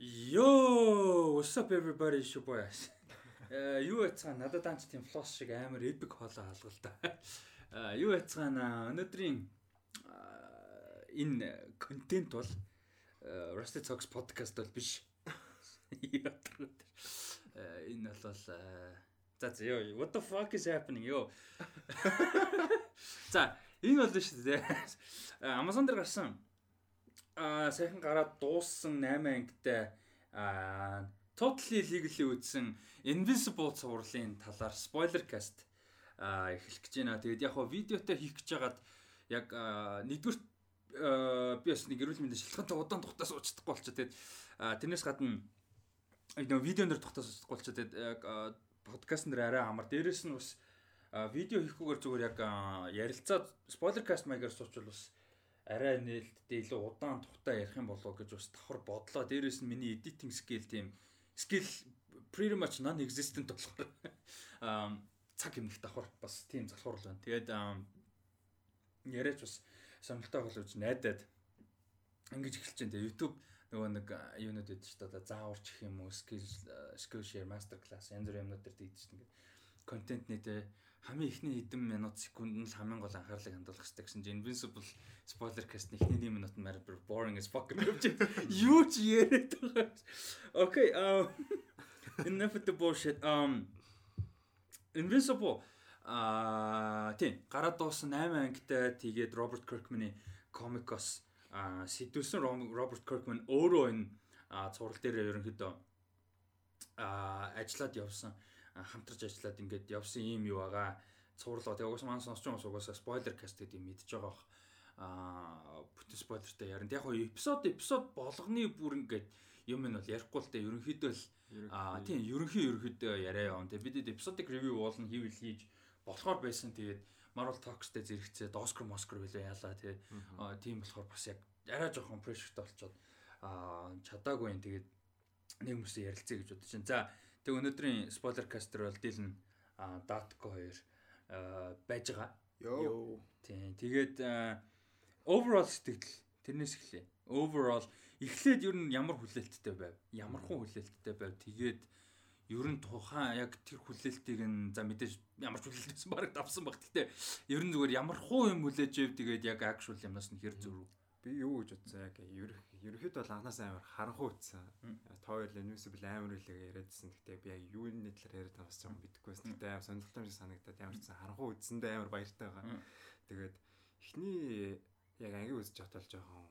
Yo, what's up everybody, your boy. Э юу яцгаан надад анч тийм флос шиг амар эпик хоолоо хаалгал та. Э юу яцгаан өнөөдрийн энэ контент бол Rusty Talks podcast бол биш. Энэ бол за за ёо what the fuck is happening ёо. За энэ бол шүү дээ. Amazon дээр гарсан аа сайхан гараад дууссан 8 ангитай аа Totally Legally үзсэн Invisible цувралын талаар spoiler cast а эхлэх гэж байна. Тэгээд яг хоо видеотой хийх гэж хагаад яг нэгдүгээр би бас нэг эрүүл мэндийн шалтгаантай удаан тухтаа суучдахгүй болчиход тэгээд тэрнээс гадна нөө видеон дээр тухтаа суучдахгүй болчиход тэгээд яг подкаст нэр арай амар. Дээрээс нь бас видео хийхгүйгээр зүгээр яг ярилцаад spoiler cast маягаар суучвал бас арай нээлттэй илүү удаан тухтаа ярих юм болоо гэж бас давхар бодлоо. Дээрээс нь миний editing skill тийм skill pretty much non existent болохоор um цаг хэмнэх давхар бас тийм залхуурл байна. Тэгээд яриач бас сонирхолтой болж найдаад ингэж эхэлж байна. YouTube нөгөө нэг юунууд байдаг шүү дээ. Зааварч гэх юм уу, skill skill share master class янз бүрийн юмнууд дээр дийдэж шүү дээ. Контент нэтэ хамгийн ихний хэдэн минут секунд нь л хамгийн гол анхаарлыг хандуулах хэрэгтэй гэсэн чинь Invincible spoiler cast ихний 1 минут нь маар boring as fuck гэж юу ч яриад байгаа. Okay, um enough of the bullshit. Um Invincible а тийм гараад дууссан 8 ангитай тэгээд Роберт Киркманы комикос а сэтүүлсэн Роберт Киркман өөрөө энэ цуврал дээр ерөнхийдөө а ажиллаад явсан хамтарч ажиллаад ингээд явсан юм юу байгаа цуурлаа. Тэгээ угсаа маань сонсч байгаа угсаа спойлер каст гэдэг юм мэдж байгаа аа бүтэн спойлертэй ярина. Яг хоо эпизод эпизод болгоны бүр ингээд юм нь бол ярихгүй л дээ. Ерөнхийдөө л аа тийм ерөнхий ерөнхийдөө яриа явна. Тэгээ бид эпизодик ревю уулна хийвэл хийж болохоор байсан. Тэгээд Marvel Talks-тэй зэрэгцээ Oscar Oscar билээ яалаа тэгээ тийм болохоор бас яг арай жоохон прешертэй болчоод аа чадаагүй юм. Тэгээд нэг хүмүүсээ ярилцъя гэж бодож байна. За Тэг өнөөдрийн спойлер кастер бол Дилэн Датко хоёр байж байгаа. Йоо. Тийм. Тэгээд overall сэтгэл тэрнээс эхлэе. Overall эхлээд ер нь ямар хүлээлттэй байв? Ямар хүн хүлээлттэй байв? Тэгээд ер нь тухайн яг тэр хүлээлтийг нь за мэдээж ямар ч хүлээлтсэн баг давсан баг. Гэтэ ер нь зүгээр ямар хуу юм хүлээж ив тэгээд яг actual юмнаас нь хэр зөрүү. Би юу гэж бодсон яг ерөөхдөө бол анханаас амар харанхуй утсан. Тойл Invisible амар үлээ яриадсэн. Гэтэ би яг юуны талаар яриад байгаа бас жоохон мэдэхгүй байсан. Гэтэ сонирхолтой юм шиг санагдаад ямар ч харанхуй утсандаа амар баяртай байгаа. Тэгээд эхний яг анги үзэж хатал жоохон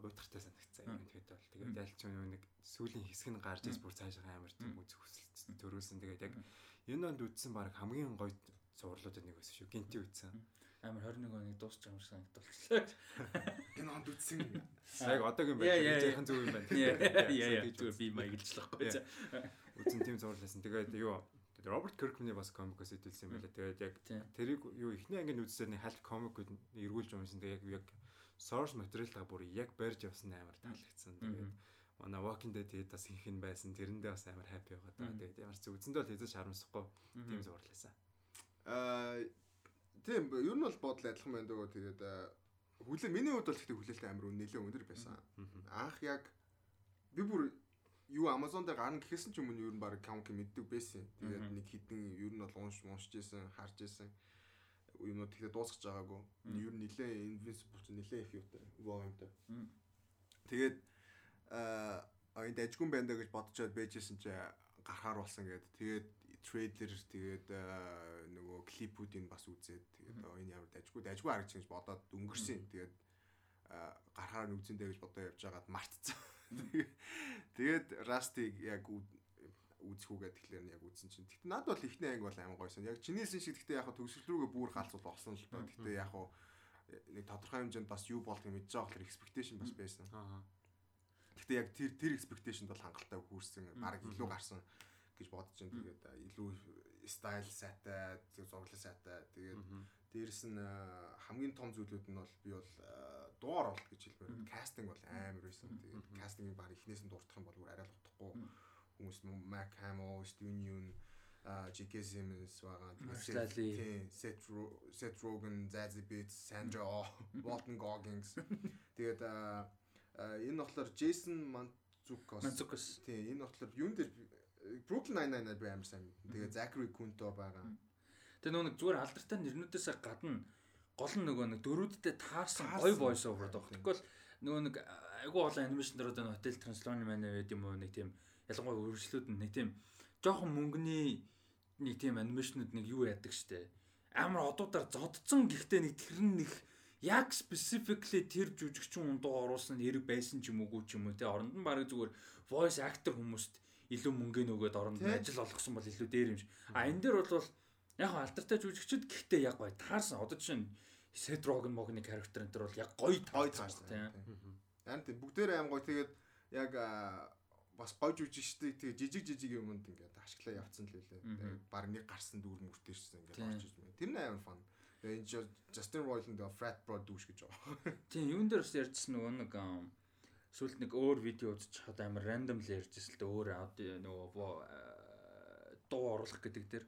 уйтгартай санагдсан юм тэгэхэд бол тэгээд ялч нэг сүүлийн хэсэг нь гарч ис бүр цаашаа амар тийм үз хүсэлт төрүүлсэн. Тэгээд яг энэ онд үдсэн баг хамгийн гоё зурлуудад нэг байсан шүү. Гинти үдсэн амар 21 оны дуусч байгаа юм шиг санагдчихлаа. Энэ онд үтсэн. Яг одоогийн байх яахан зүг юм байна. Яа яа зүгээр би маягдлахгүй. Үтсэн тийм зурлаасан. Тэгээд юу Роберт Киркманы бас комикос эдэлсэн юм байна. Тэгээд яг тэрийг юу ихний ангийн үзсээр нэг халт комикуд эргүүлж юмсан. Тэгээд яг source material-аа бүр яг барьж явсан амар таалагдсан. Тэгээд манай Walking Dead тэгээд бас их нь байсан. Тэрэндээ бас амар happy байгаа даа. Тэгээд ямар ч үзэндээ бол хэзээ харамсахгүй тийм зурлаасан. Аа Тийм ер нь бол бодол адилхан байна дөө тэгээд хүлээ миний хувьд бол ихтэй хүлээлттэй амар нэлээд өндөр байсан. Анх яг би бүр юу Amazon дээр гарна гэхээсэн ч өмнө ер нь баг комик мэддэг байсан. Тэгээд нэг хитэн ер нь бол унш уншиж исэн, харж исэн юмнууд тэгтээ дуусгаж байгаагүй. Ер нь нэлээд Invincible ч нэлээд их юутай, volumeтай. Тэгээд аа энэ дажгүн байна гэж бодчоод байжсэн чи гарахаар болсон гэдэг. Тэгээд трейлер тэгээд нөгөө клипүүдийг бас үзээд тэгээд энэ ямар дажгүй дажгүй харагч гэж бодоод өнгөрсөн. Тэгээд гарахаар нь үзэндээ гэж бодоо явж байгаад мартцсан. Тэгээд Rust-ыг яг үзэхүүгээ тэгэхээр яг үзсэн чинь. Гэтэ над бол ихний анги бол амар гойсон. Яг чинээсэн шиг гэтэ яг төгсгөл рүүгээ бүр галзуул болсон л доо. Гэтэ яг нэг тодорхой хэмжээнд бас юу болдгийг мэдж байгаа болохоор expectation бас байсан. Гэтэ яг тэр тэр expectation бол хангалттай хүрсэн. Бараг илүү гарсан гэж бодож байна. Тэгээд илүү стайл сайтай, зураглал сайтай. Тэгээд дээрэс нь хамгийн том зүйлүүд нь бол би бол дуугаар болт гэж хэлмээр. Кастинг бол амар байсан. Тэгээд кастингийг баг эхнээс нь дуртах юм бол арай л утахгүй. Хүмүүс Mac Hamill, Steven Yeun J.K. Simmons байгаа. Тэгээд Seth Seth Rogen, Zazie Beetz, Sandra Oh, Walton Goggins. Тэгээд энэ болохоор Jason Мацукос. Мацукос. Тийм энэ бодлоор юун дээр Brooklyn Nine-Nine би амар сайн. Тэгээ Zachary Quinto байгаа. Тэгээ нөгөө нэг зүгээр алдартай нэрнүүдээс гадна гол нь нөгөө нэг дөрүүдтэй таарсан гоё voice over даа. Тийм. Тэгэхгүй л нөгөө нэг айгүй олон анимашн дээр одоо Hotel Transylvania манай байд юм уу нэг тийм ялангуяа үргэлжлүүд нь нэг тийм жоохон мөнгөний нэг тийм анимашнууд нэг юу яадаг штэ. Амар одуудаар зодцсон гэхдээ нэг тэр нэг яг specifically тэр жүжигчин ундуу оруулсан хэрэг байсан ч юм уугүй ч юм уу те оронд нь баг зүгээр voice actor хүмүүст илүү мөнгө нөгөөд оронд ажил олгосон бол илүү дээр юм шиг. А энэ дээр бол яг алдартай жүжигчд гэхдээ яг гоё таарсан. Одоо жишээ нь Rogen могны character энэ төр бол яг гоё таарсан тийм. Харин тийм бүгдээрээ аим гоё тэгээд яг бас гой жүжигчтэй тэгээ жижиг жижиг юмд ингээд ашиглаа явцсан л үлээ. Баг нэг гарсан дүүр мөртэй шсэн ингээд орж ирсэн байна. Тэр нь амар фан. Тэгээд энэ Justin Roiland тэгээ Frat Bro дүүш гэж байгаа. Тийм юун дээр бас ярьжсэн нөгөө нэг ам, сүүлд нэг өөр видео үзчих хад амар randomly ярьжсэн л дээ өөр нөгөө э, дуу оруулах гэдэг дээр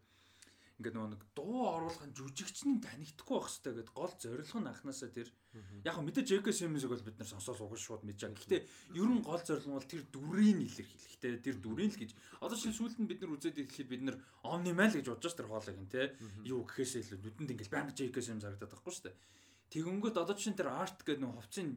ингээд нөгөө нэг дуу оруулах нь жүжигчний танигдахгүй байх хэрэгтэй гэд гол зорилго нь анханасаа тэр яг хөө мэдээж J.K. Simmons-ыг бол бид нар сонсоос угаж шууд мэдж байгаа. Гэхдээ ер нь гол зорилго нь бол тэр дүрийг илэрхийлэх те тэр дүрийг л гэж одоо шинэ сүүлд нь бид нар үзээд ирэхэд бид нар Omniman л гэж бодож тэр хоолойг нь те юу гэхээсээ илүү нүдэнд ингээл байнга J.K. Simmons харагдаад байхгүй шүү дээ. Тэгэнгүүт одоо чинь тэр арт гэдэг нэг хувцсын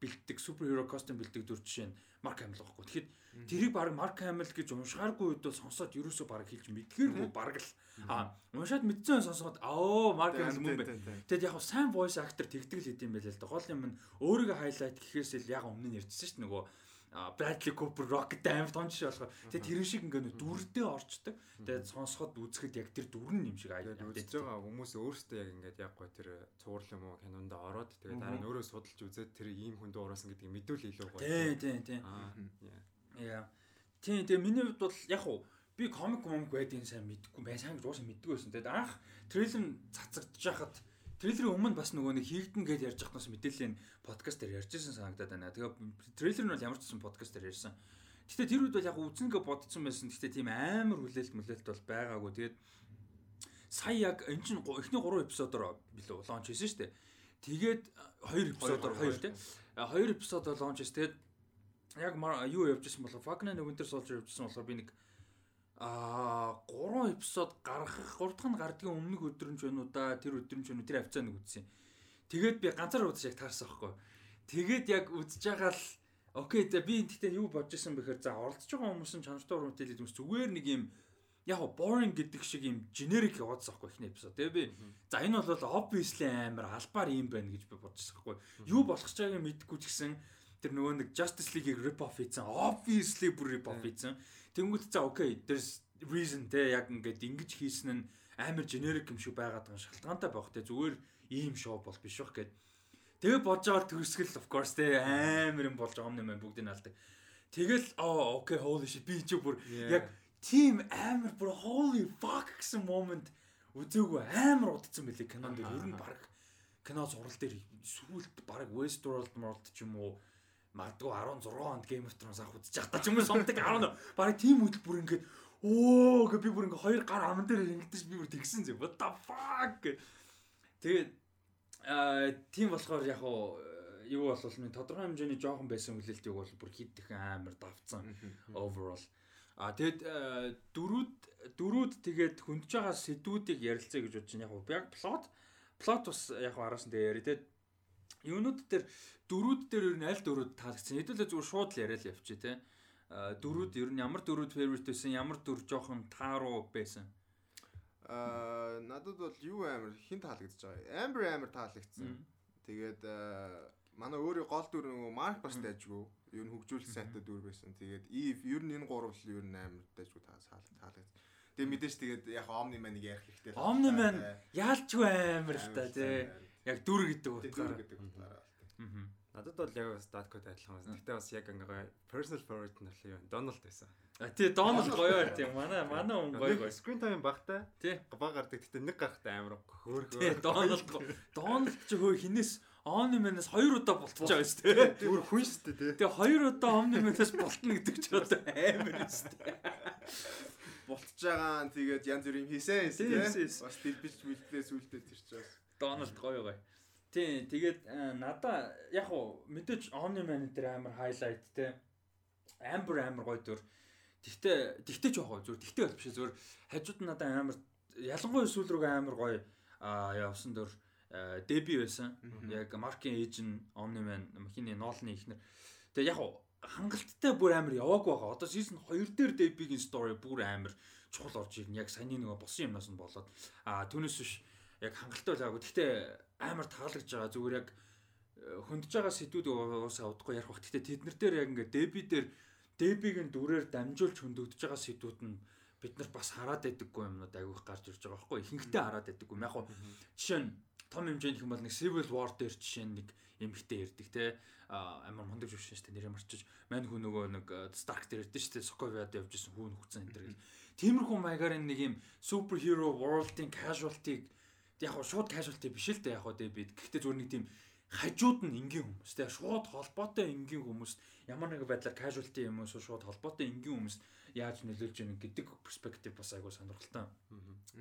бэлтдэг суперхеро костюм бэлтдэг дүр жишээ нь Марк Хамил байхгүй. Тэгэхэд тэрийг баг Марк Хамил гэж уншихааргүй үед бол сонсоод ерөөсөө баг хэлж мэдгээргүй баг л а уншаад мэдсэн сонсоод аа Марк Хамил мөн бай. Тэгэд яг сайн voice actor тэгдэг л хэдэм байлээ л да. Гол юм нь өөрийгөө highlight гэхээс л яг өмнө нь ярьжсэн шүү дээ нөгөө Bradley Cooper Rocket амар том жишээ болохоор тэгээ тэр шиг ингээ нэг дүрдээ орчдөг. Тэгээд сонсоход үзэхэд яг тэр дүр нь юм шиг Тэгээд үзэж байгаа хүмүүс өөрсдөө яг ингээд яг гоо тэр цуврал юм уу кинонд ороод тэгээд дараа нь өөрөө судалж үзээд тэр ийм хүн дуурасан гэдгийг мэдүүл илүү гоё. Тий, тий, тий. Яа. Тийм тэгээ миний хувьд бол яг уу би комик момк байдгийг сайн мэдгүй бай сайн гэж уусаа мэдгүй байсан. Тэгээд анх трейлер нь трейлерын өмнө бас нөгөө нэг хийгдэн гэж ярьж байхдаас мэдээллийн подкаст дээр ярьж ирсэн санагдаад байна. Тэгээ трейлер нь бол ямар ч гэсэн подкаст дээр ярьсан. Гэтэ тэр үед бол яг үзнэгээ бодсон байсан. Гэтэ тийм амар хүлээлт мүлээлт бол байгаагүй. Тэгээд сая яг энэ чинь эхний 3 эпизодоор билүү лонч хийсэн шүү дээ. Тэгээд 2 эпизодоор 2 тий. 2 эпизодоор лонч хийсэн. Тэгээд яг юу болохоор Falcon and Winter Soldier явжсэн болохоор би нэг аа 3 эпизод гаргах 3 дахь нь гардгийн өмнөх өдрөн ч байна уу да тэр өдрөн ч байна уу тэр хавцааныг үзсэн. Тэгээд би ганцаар удаж яг таарсан байхгүй. Тэгээд яг үзэж байгаа л окей за би тэгтээ юу бодож исэн бэхээр за оролцож байгаа хүмүүс нь чанартай уран бүтээлүүд хүмүүс зүгээр нэг юм яг boring гэдэг шиг юм generic яваадсан байхгүй эхний эпизод. Тэгээ би за энэ бол obviously амар албаар юм байна гэж би бодчихсон байхгүй. Юу болох ч байгааг мэдэхгүй ч гэсэн тэр нөгөө нэг Justice League-ийг rip off хийсэн. Obviously бүр rip off хийсэн. Тэнгүүт за окей there's reason те яг ингээд ингэж хийсэн нь амар generic юм шиг байгаад байгаа шалтгаантай байх те зүгээр ийм шоу бол биш бах гэд. Тэгээ бодож байгаа төгсгөл of course те амар юм болж байгаа юм нэмээ бүгдийг алдаг. Тэгэл оо окей holy shit би чи бүр яг тийм амар бүр holy fuck гэсэн moment үзээгүй амар удацсан байлээ кинонд ер нь баг кино зурал дээр сүүлд баг Westworld World ч юм уу магадгүй 16 онд Game of Thrones авах үзэж байхдаа ч юм уу сумдаг 10 баг тийм бүр ингээд оо гэ би бүр ингээд хоёр гар аман дээр ингэдэж би бүр тэгсэн зэ what the fuck гэ. Тэгээд аа тийм болохоор яг уу юу болвол минь тодорхой хэмжээний жоохон байсан хүлээлтийг бол бүр хидэх амар давцсан overall А тэгэд дөрүүд дөрүүд тэгээд хөндөж байгаа сэдвүүдийг ярилцъя гэж бодож байна. Яг уу яг плот плот бас яг араас нь дээр яриа. Тэгэд юунууд дээр дөрүүд дээр ер нь аль дөрүүд таалагдсан. Хэдүүлээ зүгээр шууд л яриа л явчих тий. Дөрүүд ер нь ямар дөрүүд favorite байсан, ямар дөрв жоохон тааруу байсан. Аа надад бол юу амар хин таалагдж байгаа. Amber амар таалагдсан. Тэгээд аа, манай өөрийн гол дүр нөгөө Марк бас дайжгүй. Ер нь хөгжүүлэлт сайтай дүр байсан. Тэгээд Eve ер нь энэ гурав л ер нь амар дайжгүй таалагдсан. Тэгээд мэдээж тэгээд яг Omni Man-ыг ярих хэрэгтэй. Omni Man яалчгүй амар л та Амар тий. Яг дүр гэдэг Дүр утгаараа. гэдэг утгаараа. Мгм. Надад бол яг бас Даткод адилхан байна. Гэтэ бас яг ингээ personal favorite нь юу вэ? Donald байсан. А тий Дональд гоё байр тий. Манай манай хүн гоё гоё. Screen time багтай. Тий. Баг гардаг. Гэтэ нэг гарахтай амар хөөрхөө. Тий Дональд Дональд ч хөө хинээс Omni Man-аас хоёр удаа болтож байгаа шүү дээ. Өөр хүн шүү дээ. Тэгээ хоёр удаа Omni Man-аас болтно гэдэг ч одоо амар юм шүү дээ. Бултж байгаа нь тэгээд янз бүр юм хийсэн Тийм, тийм. хийсэн. Бас дэлбэж мэлтлээ сүултээ тэр ч бас. Дональд гоё гоё. Тий, тэгээд э, надаа яг уу мэдээж Omni Man дээр амар хайлайт те. амбер амбер гоё дөр. Тэгтээ тэгтээ ч байгаа зүгээр тэгтээ бол биш зүгээр хажууд нь надад амбер ялангуяа сүүл рүүгээ амбер гоё явсан дөр деби байсан. Яг маркийн эйжен Omni-Man хиний ноолны ихнэр. Тэгээ яг хангалттай бүр амар яваагүй байгаа. Одоо season 2 дээр дебигийн story бүр амар чухал орж ирнэ. Яг саяны нөгөө босон юмнаас нь болоод а түүнээс биш яг хангалттай байгаагүй. Гэхдээ амар таалагдж байгаа. Зүгээр яг хөндөж байгаа сэдвүүд уусаа удахгүй ярих бах. Гэхдээ тэднэр дээр яг ингээд деби дээр дебигийн дүрээр дамжуулж хөндөгдөж байгаа сэдвүүд нь бид нар бас хараад байдаггүй юмнууд агиух гарч ирж байгаа байхгүй. Ихэнхдээ хараад байдаггүй. Яг хуу жишээ нь том хэмжээнд юм бол нэг civil war дээр жишээ нь нэг эмхтэй ярддаг те. Амар мундаг жүжигч шүү дээ. Нэрээ марчиж мань хүн нөгөө нэг Stark дээр ярьдэн шүү дээ. Sokovia-д явж исэн хүүн хөгцөн энэ төр гэл тиймэрхүү маягаар нэг юм superhero world-ийн casualty яг шууд casualty биш л дээ. Яг хуу бид. Гэхдээ зүгээр нэг тийм хажууд нь энгийн хүмүүс. Те шууд холбоотой энгийн хүмүүс. Ямар нэг байдлаар casualty юм уу шууд холбоотой энгийн хүмүүс яаж нөлөөлж ийнэ гэдэг перспектив бас айгуу сонирхолтой.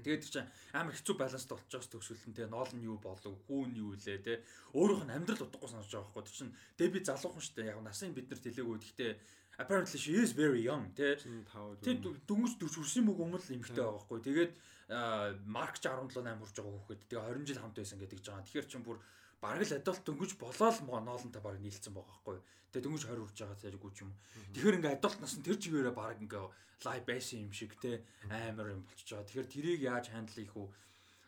Тэгээд чи амар хэцүү баланс болчихоос төгсгөлтөн те. Ноол нь юу болов хүүн юу илээ те. Өөрөөх нь амьдрал удахгүй санаж байгаа байхгүй чинь Дэби залуухан штэ яг насыг бид нарт хэлээгүй гэхдээ apparently she is very young те. Тэг дөнгөж 40 хүрсэн мөг өмнө л эмэгтэй байгаа байхгүй. Тэгээд марк 17 8 хүрж байгаа хүүхэд тэгээ 20 жил хамт байсан гэдэг жаа тэгэхээр чин бүр бараг л адуулт дөнгөж болоо л ноолонтой бараг нийлцсэн байгаа байхгүй Тэгээ дөнгөж 20 хүрж байгаа зэрэггүй ч юм. Тэгэхээр ингээ адулт нас нь тэр чигээрээ баг ингээ лайв байсан юм шиг те амар юм болчихж байгаа. Тэгэхээр тэрийг яаж хандл хийх үү?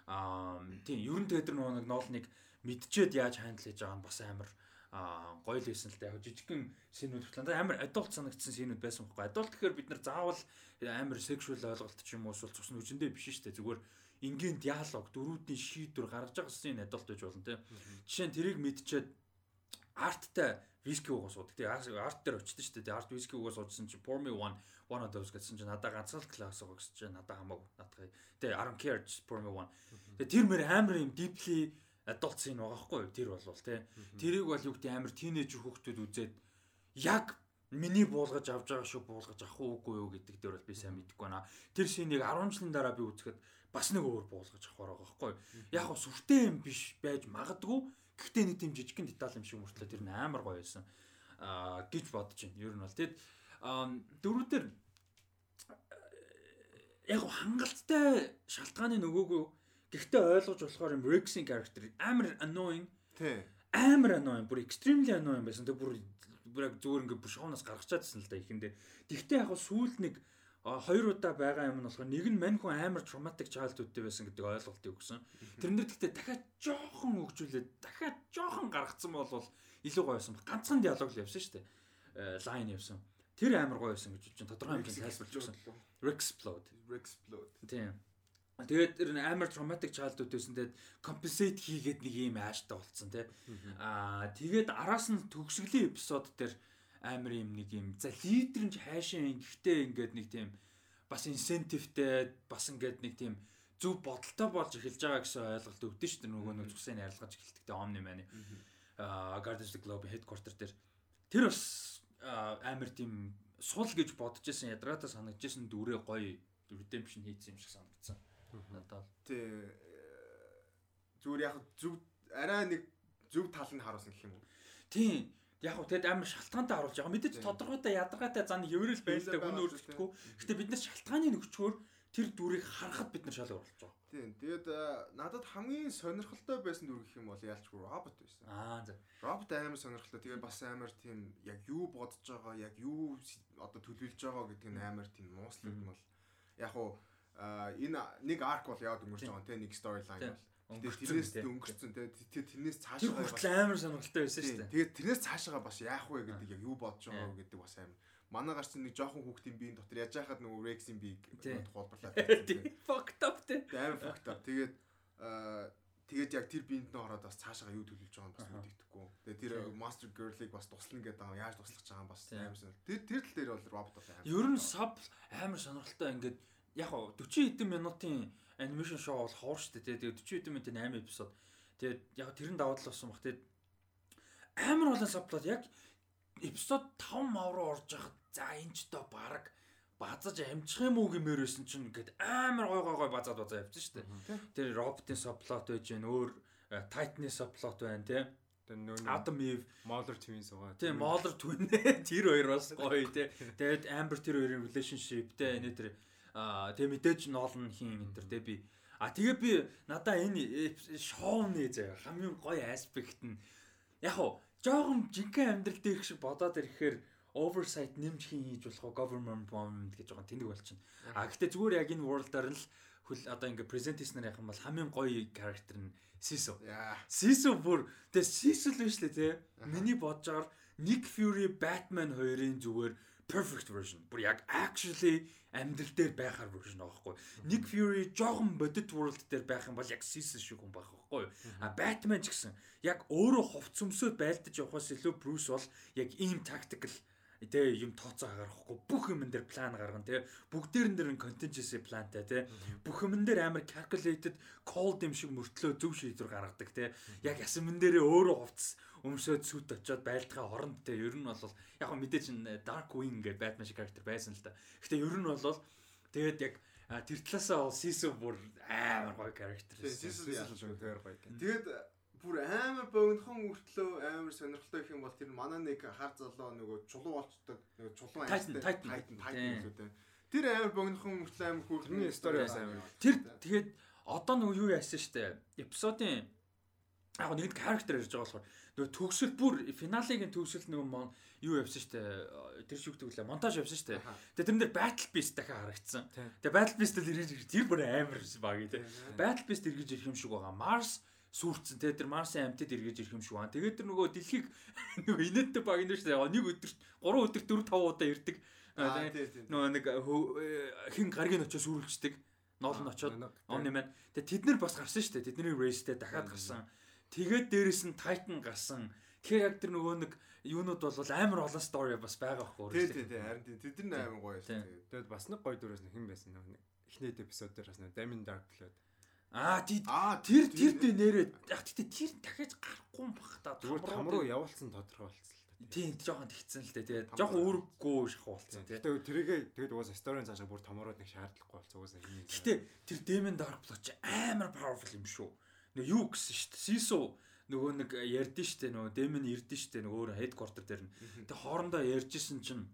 Аа тийм ерөн тэр нэг ноолныг мэдчихэд яаж хандл хийж байгаа нь бас амар а гоё л байсан л да. Яг жижигхэн синүүд хөтлөн амар адулт санагдсан синүүд байсан байхгүй. Адулт гэхээр бид нар заавал амар сексуал ойлголт ч юм уу эсвэл цусны үжиндээ биш шүү дээ. Зүгээр энгийн диалог, дөрүүдийн шийдвэр гаргаж байгаа син адулт байж болно те. Жишээ нь тэрийг мэдчихэд арттай виски уугаа суудаг. Тэгээ арт дээр очсон шүү дээ. Арт виски уугаа суужсэн чинь pour me one one of those гэсэн чинь надаа ганцхан класс уугаа гэсэн чинь надаа хамаагүй надад. Тэгээ I don't care just pour me one. Тэгээ тэр мэр амар юм deeply adult scene байгаа хгүй юу? Тэр болвол тий. Тэрийг бол юу гэдэг амар тийнейжер хүүхдүүд үзээд яг миний буулгаж авч байгаа шүү буулгаж авах уугүй юу гэдэг дээр бол би сайн мэдэхгүй байна. Тэр шинийг 10 жилийн дараа би үзэхэд бас нэг өөр буулгаж авах байгаа байхгүй юу? Яг го сүртэй юм биш байж магадгүй Гэхдээ нэг тийм жижигхэн деталь юм шиг мөртлөө тэр нь амар гоё байсан. Аа гэж бодож байна. Ер нь бол тэгэд дөрүүдээр яг хангалттай шалтгааны нөгөөгүй гэхдээ ойлгож болохоор юм Rex-ийн character амар annoying. Тий. Амар annoying, бүр extremely annoying байсан. Тэг бүр бүр зүгээр ингээ бүр шоунаас гаргачаадсэн л да ихэндээ. Тэгвэл яг сүүлд нэг хоёр удаа байгаа юм нь болохоор нэг нь мань хүн амар traumatic childhoodтэй байсан гэдэг ойлголтыг өгсөн. Тэрнэр гэхдээ дахиад жоохон өгжүүлээд дахиад жоохон гаргацсан бол илүү гоё байсан. Ганцхан диалог л явсан шүү дээ. Line явсан. Тэр амар гоё байсан гэж чинь тодорхой хэмжээнд тайлбарлаж өгсөн. Rexplode. Rexplode. Тийм. Тэгээд тэр амар traumatic childhood байсан. Тэгээд compensate хийгээд нэг юм ааштай болцсон тий. Аа тэгээд араас нь төгсгөлийн эпизод дээр амар юм нэг юм за лидер нь хайшаа ингэхдээ ингээд нэг тийм бас инсентивтэй бас ингээд нэг тийм зөв бодолтой болж эхэлж байгаа гэсэн ойлголт өгдөн шүү дээ. Нөгөө нэг цусын арилгаж эхэлдэгтэй Omni маань аа Guardians of the Globe headquarter дээр. Тэр бас амар тийм сул гэж бодож исэн ядраатай санагдж исэн дүрээ гоё redemption хийсэн юм шиг санагдсан надад тий зүгээр яг зөв арай нэг зөв тал нь харуулсан гэх юм уу тийм яг хөө тэгэд амар шалтгаантай харуулж байгаа. Мэдээж тодорхойтой ядаргаатай зан хэврэл байлаа хүн өөрчлөлтгүй. Гэтэ бид нар шалтгааны нөхчгөр тэр дүрийг харахад бид нар шал оруулж байгаа. Тийм. Тэгээд надад хамгийн сонирхолтой байсан дүр гэх юм бол яалчгүй робот байсан. Аа за. Робот амар сонирхолтой. Тэгээд бас амар тийм яг юу бодож байгаа, яг юу одоо төлөвлөж байгаа гэдэг нь амар тийм нууцлаг юм бол яг хуу энэ нэг арк бол яваад өнгөрч байгаа тийм нэг storyline бол тэрнээс өнгөрцөн тэгээ тэрнээс цаашаа хүртэл амар сонирхолтой байсан шүү дээ. Тэгээд тэрнээс цаашаа бас яах вэ гэдэг яг юу бодож байгаа вэ гэдэг бас амар манай гарч нэг жоохон хүүхдийн биеийн дотор яаж яхад нөгөө Rex-ийн биеийг тухайлбарлаад байсан. Fucked up тий. Амар fucked up. Тэгээд тэгээд яг тэр биеинд нь ороод бас цаашаа юу төлөвлөж байгаа нь бас мэддэхгүй. Тэгээд тэр Master Girl-ыг бас туслана гэдэг байгаа яаж туслах байгаа юм бас амар сонир. Тэр тэр тал дээр бол робот бол амар. Ер нь sub амар сонирхолтой ингээд яг 40 хэдэн минутын анимашн шоу бол ховор штэ тий. Тэгээд 40 хэдэн минутын 8 эпизод. Тэгээд яг тэрэн даваад л болсон баг. Тэгээд амар олон саплот яг эпизод 5 мав руу орж яхад за энэ ч доо баг базаж амжих юм уу гэмээр байсан чинь ингээд амар гой гой гой базаад базаа явчихсан шүү дээ. Тэр роботын саплот байж гэн өөр тайтны саплот байна тий. Тэгээ нөө Adam Eve Moller Twins байгаа. тийм Moller Twin тэр хоёр бас гоё тий. Тэгээд Amber тэр хоёрын relationship тий энэ тэр тэгээ мэдээж Nolan хийн энэ тэр тий би а тэгээ би надаа энэ шоуны заяа хамгийн гоё аспект нь яг хуу жоохон жинхэнэ амьдрал дээр шиг бодоод ирэхээр oversight нэмж хийн хийж болох government bomb гэж жоохон тэнэг болчихно. А гэхдээ зүгээр яг энэ world-аар л хөл одоо ингээ presentation ярих юм бол хамгийн гоё character нь Sisu. Sisu бүр тэгээ Sisu л биш лээ те. Миний бодожоор Nick Fury Batman хоёрын зүгээр perfect version. Бүр яг actually амьдрал дээр байхаар version аахгүй. Nick Fury жоохон бодит world дээр байх юм бол яг Sisu шиг хүн байх байхгүй. А Batman ч гэсэн яг өөрөө хувц өмсөд байлдаж явахаас илүү Bruce бол яг ийм tactical тэ юм тооцоо гаргахгүй бүх юм дээр план гаргана тэ. Бүгдээрэн дээр contingency planтай тэ. Бүх юм дээр амар calculated cold юм шиг мөртлөө зөв шийдвэр гаргадаг тэ. Яг ясмэн дээрээ өөрөө хувцс өмсөд сүт очиод байлдахаа оронд тэ ер нь бол яг хөө мэдээж dark wing гэдэг Batman шиг character байсан л та гэхдээ ер нь бол тэгээд яг тэр талаасаа бол Sisu бүр амар гоё character Sisu шүү дээр гоё. Тэгээд бүр амар богинохон үртлөө амар сонирхолтой гэх юм бол тэр манай нэг хар залуу нөгөө чулуу болцдог нөгөө чулуу. Titan Titan шүү дээ. Тэр амар богинохон үртлөө амар хөөрхөн story бас амар. Тэр тэгээд одоо нөгөө юу яасан штэ эпизодын яг нэгд character ярьж байгаа болохоор нөгөө төгсөл бүр финалийн төгсөл нөгөө юу явсан штэ? Тэр шүгдэг лээ монтаж явсан штэ. Тэгээ тэрэн дээр battle beast дахиад харагдсан. Тэгээ battle beast л ирж ирж тэр бүр амар баг тий battle beast эргэж ирэх юм шиг байгаа. Mars сүрцэн тэгээ тэр марсын амьтад эргэж ирэх юм шиг байна. Тэгээд тэр нөгөө дэлхийг нөгөө инээдтэй баг энэ штэ. Нэг өдөрт 3 өдөр 4 5 удаа ирдэг. Нөгөө нэг хин гаргийн очиос үргэлждэг ноол нь очиод. omni man тэгээ тэд нар бас гарсан штэ. Тэдний raceтэй дахиад гарсан Тэгээд дээрэс нь Titan гарсан. Тэгэхээр яг тэр нөгөө нэг юунууд бол амар олон story бас байгаа байхгүй үү? Тий, тий, харин тий. Тэд нар амар гоё байсан. Тэгээд бас нэг гоё дөрөөс хэн байсан нөгөө нэг эхнийд эпизод дээр бас нэг Damon Dark Blood. Аа тий. Тэр тэр дээ нэрээ яг тэгтээ тэр дахиад гарахгүй юм бах та. Зүгээр там руу явуулсан тодорхой болцсон л та. Тийм жоохон тэгсэн л дээ. Тэгээд жоохон өөргөө шахуулсан тий. Тэгээд тэрийгээ тэгээд угаасаа сторийн цаашаа бүр томроод нэг шаардлагагүй болцсон угаасаа хийнэ. Гэтэ тэр Damon Dark Blood ч амар powerful юм шүү нөгөө юу гэсэн шүү дээ. Сису нөгөө нэг ярьдэн штэ нөгөө Дэмэн ирдэн штэ нөгөө өөр headquarter дээр нь. Тэг хоорондоо ярьжсэн чинь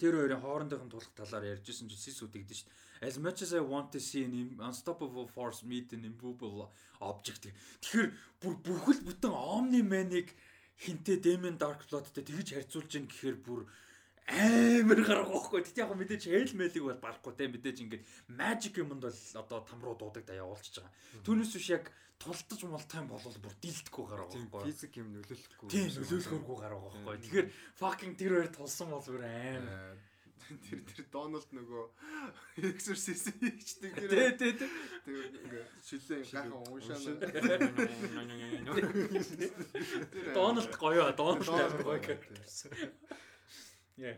тэр хоёрын хоорондын тулах талаар ярьжсэн чинь Сису тэгдэн штэ. As much as I want to see an unstoppable force meet an immovable object. Тэгэхээр бүр бүхэл бүтэн Omni Man-ыг хинтээ Demian Dark Blood-тэй тэгж харьцуулж ийн гэхээр бүр амар гарах واخгүй. Тэгт яг мэдээж хэл мэлийг бол барахгүй те мэдээж ингээд magic юмд бол одоо там руу дуудаг да явуулчихж байгаа. Түүнээс биш яг тултаж мултай юм бол бүр дийлдэхгүй гарах واخгүй. Физик юм нөлөөлөхгүй. Тийм нөлөөлөхөргүй гарах واخгүй. Тэгэхээр fucking тэр хоёр тулсан бол бүр амар э, тэр тэр Доналд нөгөө exorcist хийчихдэг тэр. Тэ тэ тэ. Тэр ингээ шилээ гайхан уушаа. Доналд гоё, Доналд гоё гэх. Яа.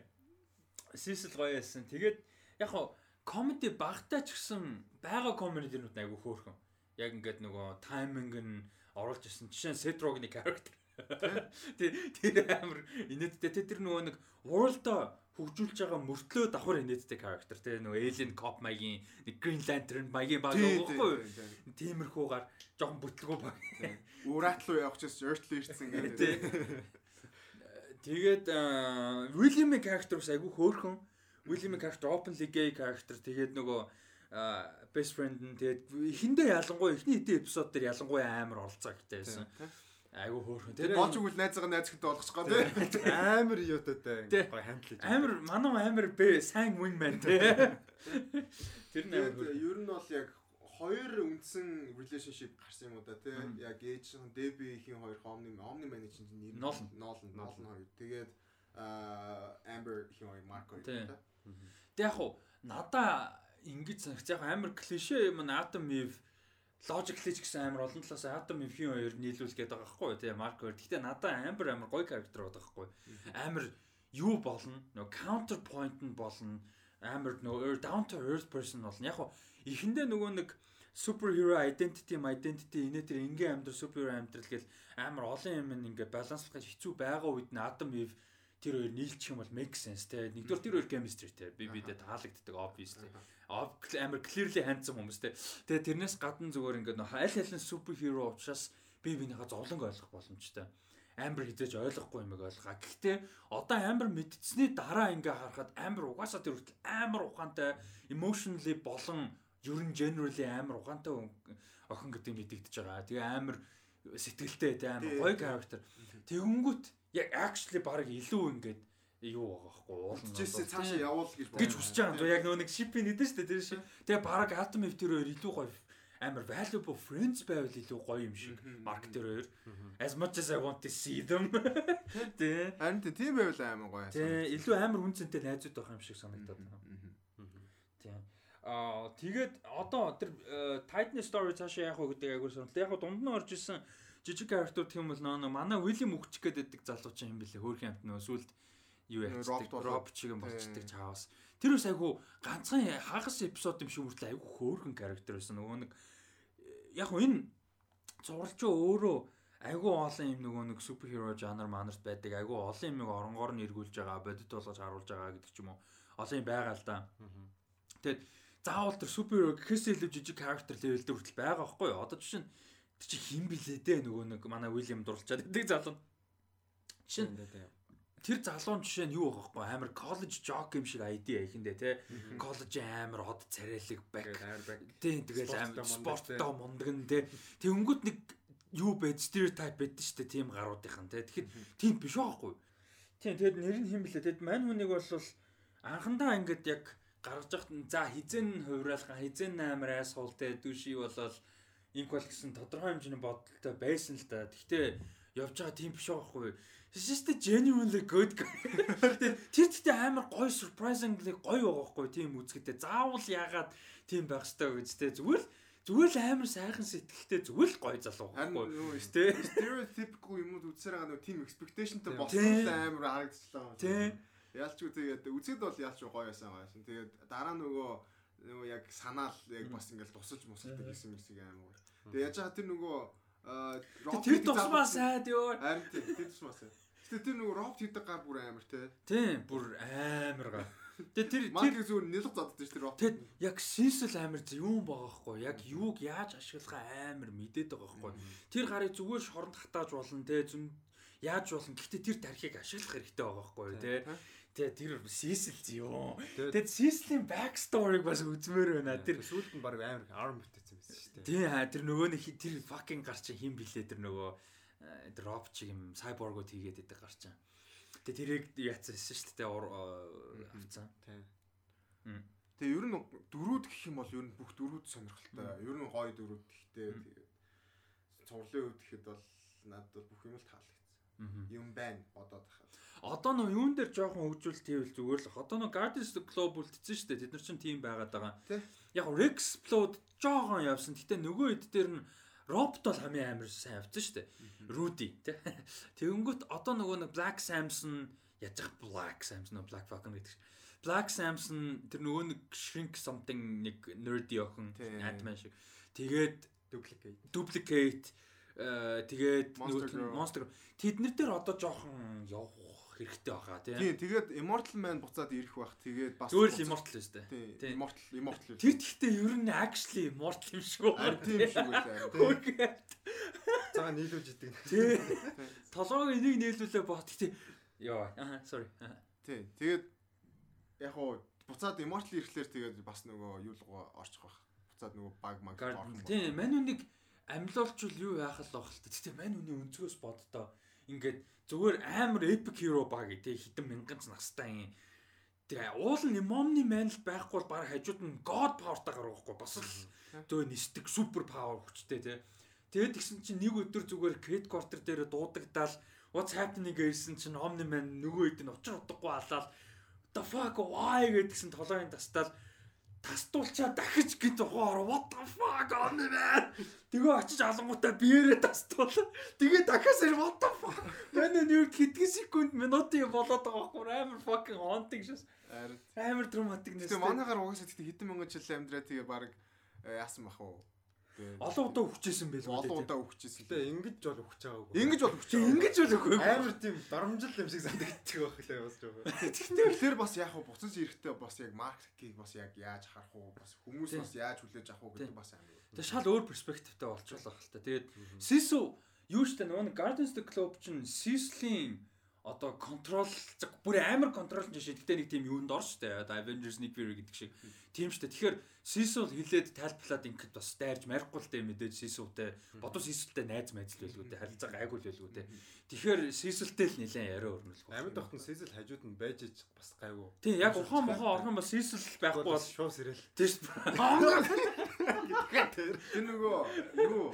Сисэл гоё байсан. Тэгээд яг хоо комеди багтаа ч гэсэн байгаа комединууд айгу хөөрхөн. Яг ингээд нөгөө тайминг нь оруулж ирсэн. Жишээ нь Setrog-ны character. Тэр тэр амар инээдтэй тэр нөгөө нэг world хөгжүүлж байгаа мөртлөө давхар инээдтэй character те нөгөө alien cop маягийн нэг green lantern маягийн баг юу тиймэрхүүгээр жоохон бүтлгүү баг ураат руу явах чис earthly ирсэн гэдэг тэгээд William-ийн character бас айгүй хөөрхөн William-ийн character openly gay character тэгээд нөгөө best friend нь тэгээд эхэндээ ялангуяа эхний хэдэн эпизод дээр ялангуяа амар оролцоо гэтэй байсан Айгу хөөрхөн. Тэр болж игэл найзгаа найзхантай болгочихгоо тий. Амар юутай гой хандлаж. Амар манай амар бэ сайн wingman тий. Тэр нь амар. Ер нь бол яг хоёр үндсэн relationship гарсан юм уу да тий. Яг ээж нь Debbie-ийн хоёр Omni Omni man чинь нэр Nolan Nolan Nolan хоёр. Тэгээд Amber-ийн хоёр Marco хоёр да. Тэг яг уу надаа ингэж санагц яг амар клишэ юм Atom Eve logically ч гэсэн амар олон талаас Adam Evie хоёр нийлүүлгээд байгаа байхгүй тий Mark хоёр. Гэхдээ надад амар амар гоё character байгаа байхгүй. Амар юу болно? Нөгөө counterpoint нь болно. Амар нөгөө down to earth person болно. Яг ихэндээ нөгөө нэг superhero identity identity инээ тэр ингийн амьдрал superhero амьдрал гэл амар олон юм ингээ баланслах хэцүү байгаа үед нь Adam Eve тэр хоёр нийлчих юм бол make sense те. Нэгдүгээр тэр хоёр chemistry те. Би бидэд таалагддаг obviously. Амар clearly handsome хүмүүс те. Тэгээ тэрнээс гадна зүгээр ингээд аль супер хиро учраас би бинийхээ зовлонг ойлгох боломжтой. Амбер хизээж ойлгохгүй юм ойлгоо. Гэхдээ одоо амбер мэдтсэний дараа ингээ харахад амбер угаасаа тэр хүртэл амар ухаантай emotionally болон ер нь generally амар ухаантай охин гэдэг мэдэгдэж байгаа. Тэгээ амар сэтгэлтэй тэ амар гоё character. Тэгэнгүүт яг actually баг илүү ингээд юу байгаа байхгүй уулна. Жишээ цаашаа явуул гэж гэж хүсэж байгаа. Яг нөгөө нэг нэдэн шүү дээ тэр шиг. Тэгээ баг Atom F тэр хоёр илүү гоё амар valuable friends байвал илүү гоё юм шиг. Марк тэр хоёр as much as i want to see them. Тэ харин тийм байвал амар гоё тэ илүү амар үнцэнтэй найзууд байх юм шиг санагдаад байна аа тэгээд одоо тэр э, Titan story цаашаа яах вэ гэдэг сонирхолтой яг дунд нь орж исэн жижиг character гэх юм бол нөө манай William өгчих гээд байдаг залуу чинь юм бэлээ хөөрхөн амт нөө сүлд юу яцдаг Rob чиг юм болчдаг чаавас. Тэр бас айгу ганцхан хагас эпизод юм шиг хүртэл айгу хөөрхөн character байсан. Нөгөө нэг яг энэ зуралчаа өөрөө айгүй олон юм нөгөө нэг суперхиро жанр манарт байдаг. Айгүй олон юмыг оронгоор нь эргүүлж байгаа бодит болгож харуулж байгаа гэдэг ч юм уу. Олон юм байгаа л да. Тэгэд заавал тэр суперхиро гэхээс илүү жижиг character level дээр хүртэл байгаа байхгүй юу? Одоо жишээ нь тэр чи хин блэ дээ нөгөө нэг манай Уильям дурлцаад гэдэг залуу. Жишээ нь тэр залуун жишээ нь юу байхгүй? Амар коллеж жок юм шиг ID ихэндээ те. Коллеж амар хот царайлаг бак тийм тэгэл амар спортоо мундаг нь те. тэгэнгүүт нэг юу байд стереотип байдаг шүү дээ тийм гаруудынхан те. Тэгэхэд тийм биш байхгүй тийм тэгэд нэр нь хэм блэ тэгэд мань хүнийг бол анхандаа ингээд яг гаргаж яхад за хизэн хувраалхан хизэн амар айсгуул те дүүши болол инквал гэсэн тодорхой хэмжээний бодолтой байсан л да. Гэхдээ явж байгаа тийм биш байхгүй Just genuinely good. Тэр тэгтээ амар гоё surprisingly гоё байгаа хгүй тийм үзэхдээ заавал яагаад тийм байх ёстой гэж тэ зүгээр л зүгээр л амар сайхан сэтгэлтэй зүгээр л гоё залуу байхгүй. тий stereotypical юмуд үзсээр байгаа нэг team expectationтэй болсон л амар харагдчихлаа. Тий. Яалчгүй тэгээд үзэд бол яалч гоё байсан байгаа шин. Тэгээд дараа нөгөө нөгөө яг санаал яг бас ингээл тусалж мусалдаг гэсэн мэрсэг амар. Тэгээд яаж хаа тэр нөгөө Тэр тусмаа сайд ёо. Харин тэр тусмаа сайд. Гэтэ тэр нөгөө робот хийдэг гар бүр амар те. Тийм, бүр амар гар. Тэгээ тэр тэр зүгээр нэлэг заддаг ш тэр робот. Тэгэд яг синсэл амар юм байгаа хгүй. Яг юуг яаж ашиглахаа амар мэдээд байгаа хгүй. Тэр гарыг зүгээр шоронд хатааж болно те. Яаж болно. Гэхдээ тэр тархийг ашиглах хэрэгтэй байгаа хгүй те. Тэгээ тэр сисэл зөө. Тэгээд сислийн back story-г бас үзмээр байна. Тэр сүүлд нь баг амар arm бүтээсэн байсан шүү дээ. Тийм тэр нөгөө нэг тэр fucking гар чи хин блээ тэр нөгөө дроп чиг юм сайборгууд хийгээд идэг гарчаа. Тэгээ тэрийг яатсан шүү дээ авцсан. Тийм. Тэгээ ер нь дөрүүд гэх юм бол ер нь бүх дөрүүд сонирхолтой. Ер нь гоё дөрүүд гэхдээ цувралын үед гэхэд бол надад бол бүх юм л таалагдсан. Юм байна бодоод хахад. Одоо нөө юун дээр жоохон хөгжүүлэлт хийвэл зүгээр л одоо нөө Guardians of the Globe үлдсэн шүү дээ. Тэд нар чинь тийм байгаад байгаа. Яг Rex Explode жоохон явсан. Гэтэ нөгөө хэд дээр нь Робот бол хамгийн амар сайн авсан шүү дээ. Руди тий. Тэгэнгүүт одоо нөгөө нэг Black Samson яаж Black Samson Black Falcon гэдэг. Black Samson тэр нөгөө нэг shrink something нэг nerdy охин Ant-Man шиг. Тэгээд duplicate. Duplicate э тэгээд Monster тэднэр дээр одоо жоохон явах хэрэгтэй баха тийм. Тийм тэгээд Immortal Man буцаад ирэх бах тэгээд бас зүгээр л Immortal шүү дээ. Тийм Immortal Immortal. Тэр гэхдээ ер нь actually Immortal юм шиг байна. Тийм шиг байлаа. Цаа нийлүүлж идэг. Тийм. Толгойг энийг нийлүүлээ бот гэхдээ ёо аа sorry. Тийм. Тэгээд яг уу буцаад Immortal ирэхлээр тэгээд бас нөгөө юу л орчих бах. Буцаад нөгөө баг маг орох юм. Тийм. Мань үнийг амьлуулчвал юу яах л байх л та. Гэтэ мань үний өнцгөөс боддоо ингээд зүгээр амар epic hero баг тий хитэн мянган настай юм. Тэгээ уул нь momны манл байхгүй бол баг хажууд нь god power-тай гарахгүй бас л зөө нисдэг супер power хүчтэй тий. Тэгээд тэгсэн чинь нэг өдөр зүгээр Kate Quarter дээр дуудагдаал what's happening гэсэн чинь Omni Man нөгөө хэд нь учир утгагүй алаад the fuck why гэдгсэн толгойн тастаал тастуулчаа дахиж гинт ухаар what the fuck on man тэгээ очиж алангуудаа биеэрээ тастуул тэгээ дахиас ир what the fuck? Манай нэг хэдхэн секунд минутын болоод байгаа байхгүй амар fucking haunting шээс. Амар драматик нэс тэгээ манайгаар угаасаа тэгтээ хэдэн мянган жил амьдраа тэгээ баг э, яасан бах уу Олон удаа өгчээсэн байл үү? Олон удаа өгчээсэн. Тэгээ ингэж бол өгч байгаагүй. Ингэж бол өгч. Ингэж бол өгөөгүй. Амар тийм доромжил юм шиг санагдчих байх лээ бас жоо. Тэгэхээр тэр бас яг буцаж ирэхдээ бас яг маркетинг бас яг яаж харах уу? Бас хүмүүс бас яаж хүлээж авах уу гэдэг бас амар. Тэгээ шал өөр перспективтэй болчихлоо байх л та. Тэгээд Сису юу штэ нөгөө of the Globe чинь Cecil-ийн одоо контрол бүр амар контрол жишээ гэхдээ нэг тийм юунд ор штэ. Одоо Avengers Nick Fury гэдэг шиг. Тийм штэ. Тэгэхээр Cecil хилээд тайлбарлаад ингээд бас дайрж марихгүй л дээ мэдээж Cecil-тэй. Бодоо Cecil-тэй найз майз л байлгүй дээ. Харилцаа гайгүй л байлгүй дээ. Тэгэхээр Cecil-тэй л нэлээд яриа өрнөлгүй Амьд тогт нь Cecil хажууд нь байж иж бас гайгүй. Тийм яг ухаан мохоо орхон бас Cecil байхгүй бол шуу сэрэл тийм штэ Тэр нөгөө юу?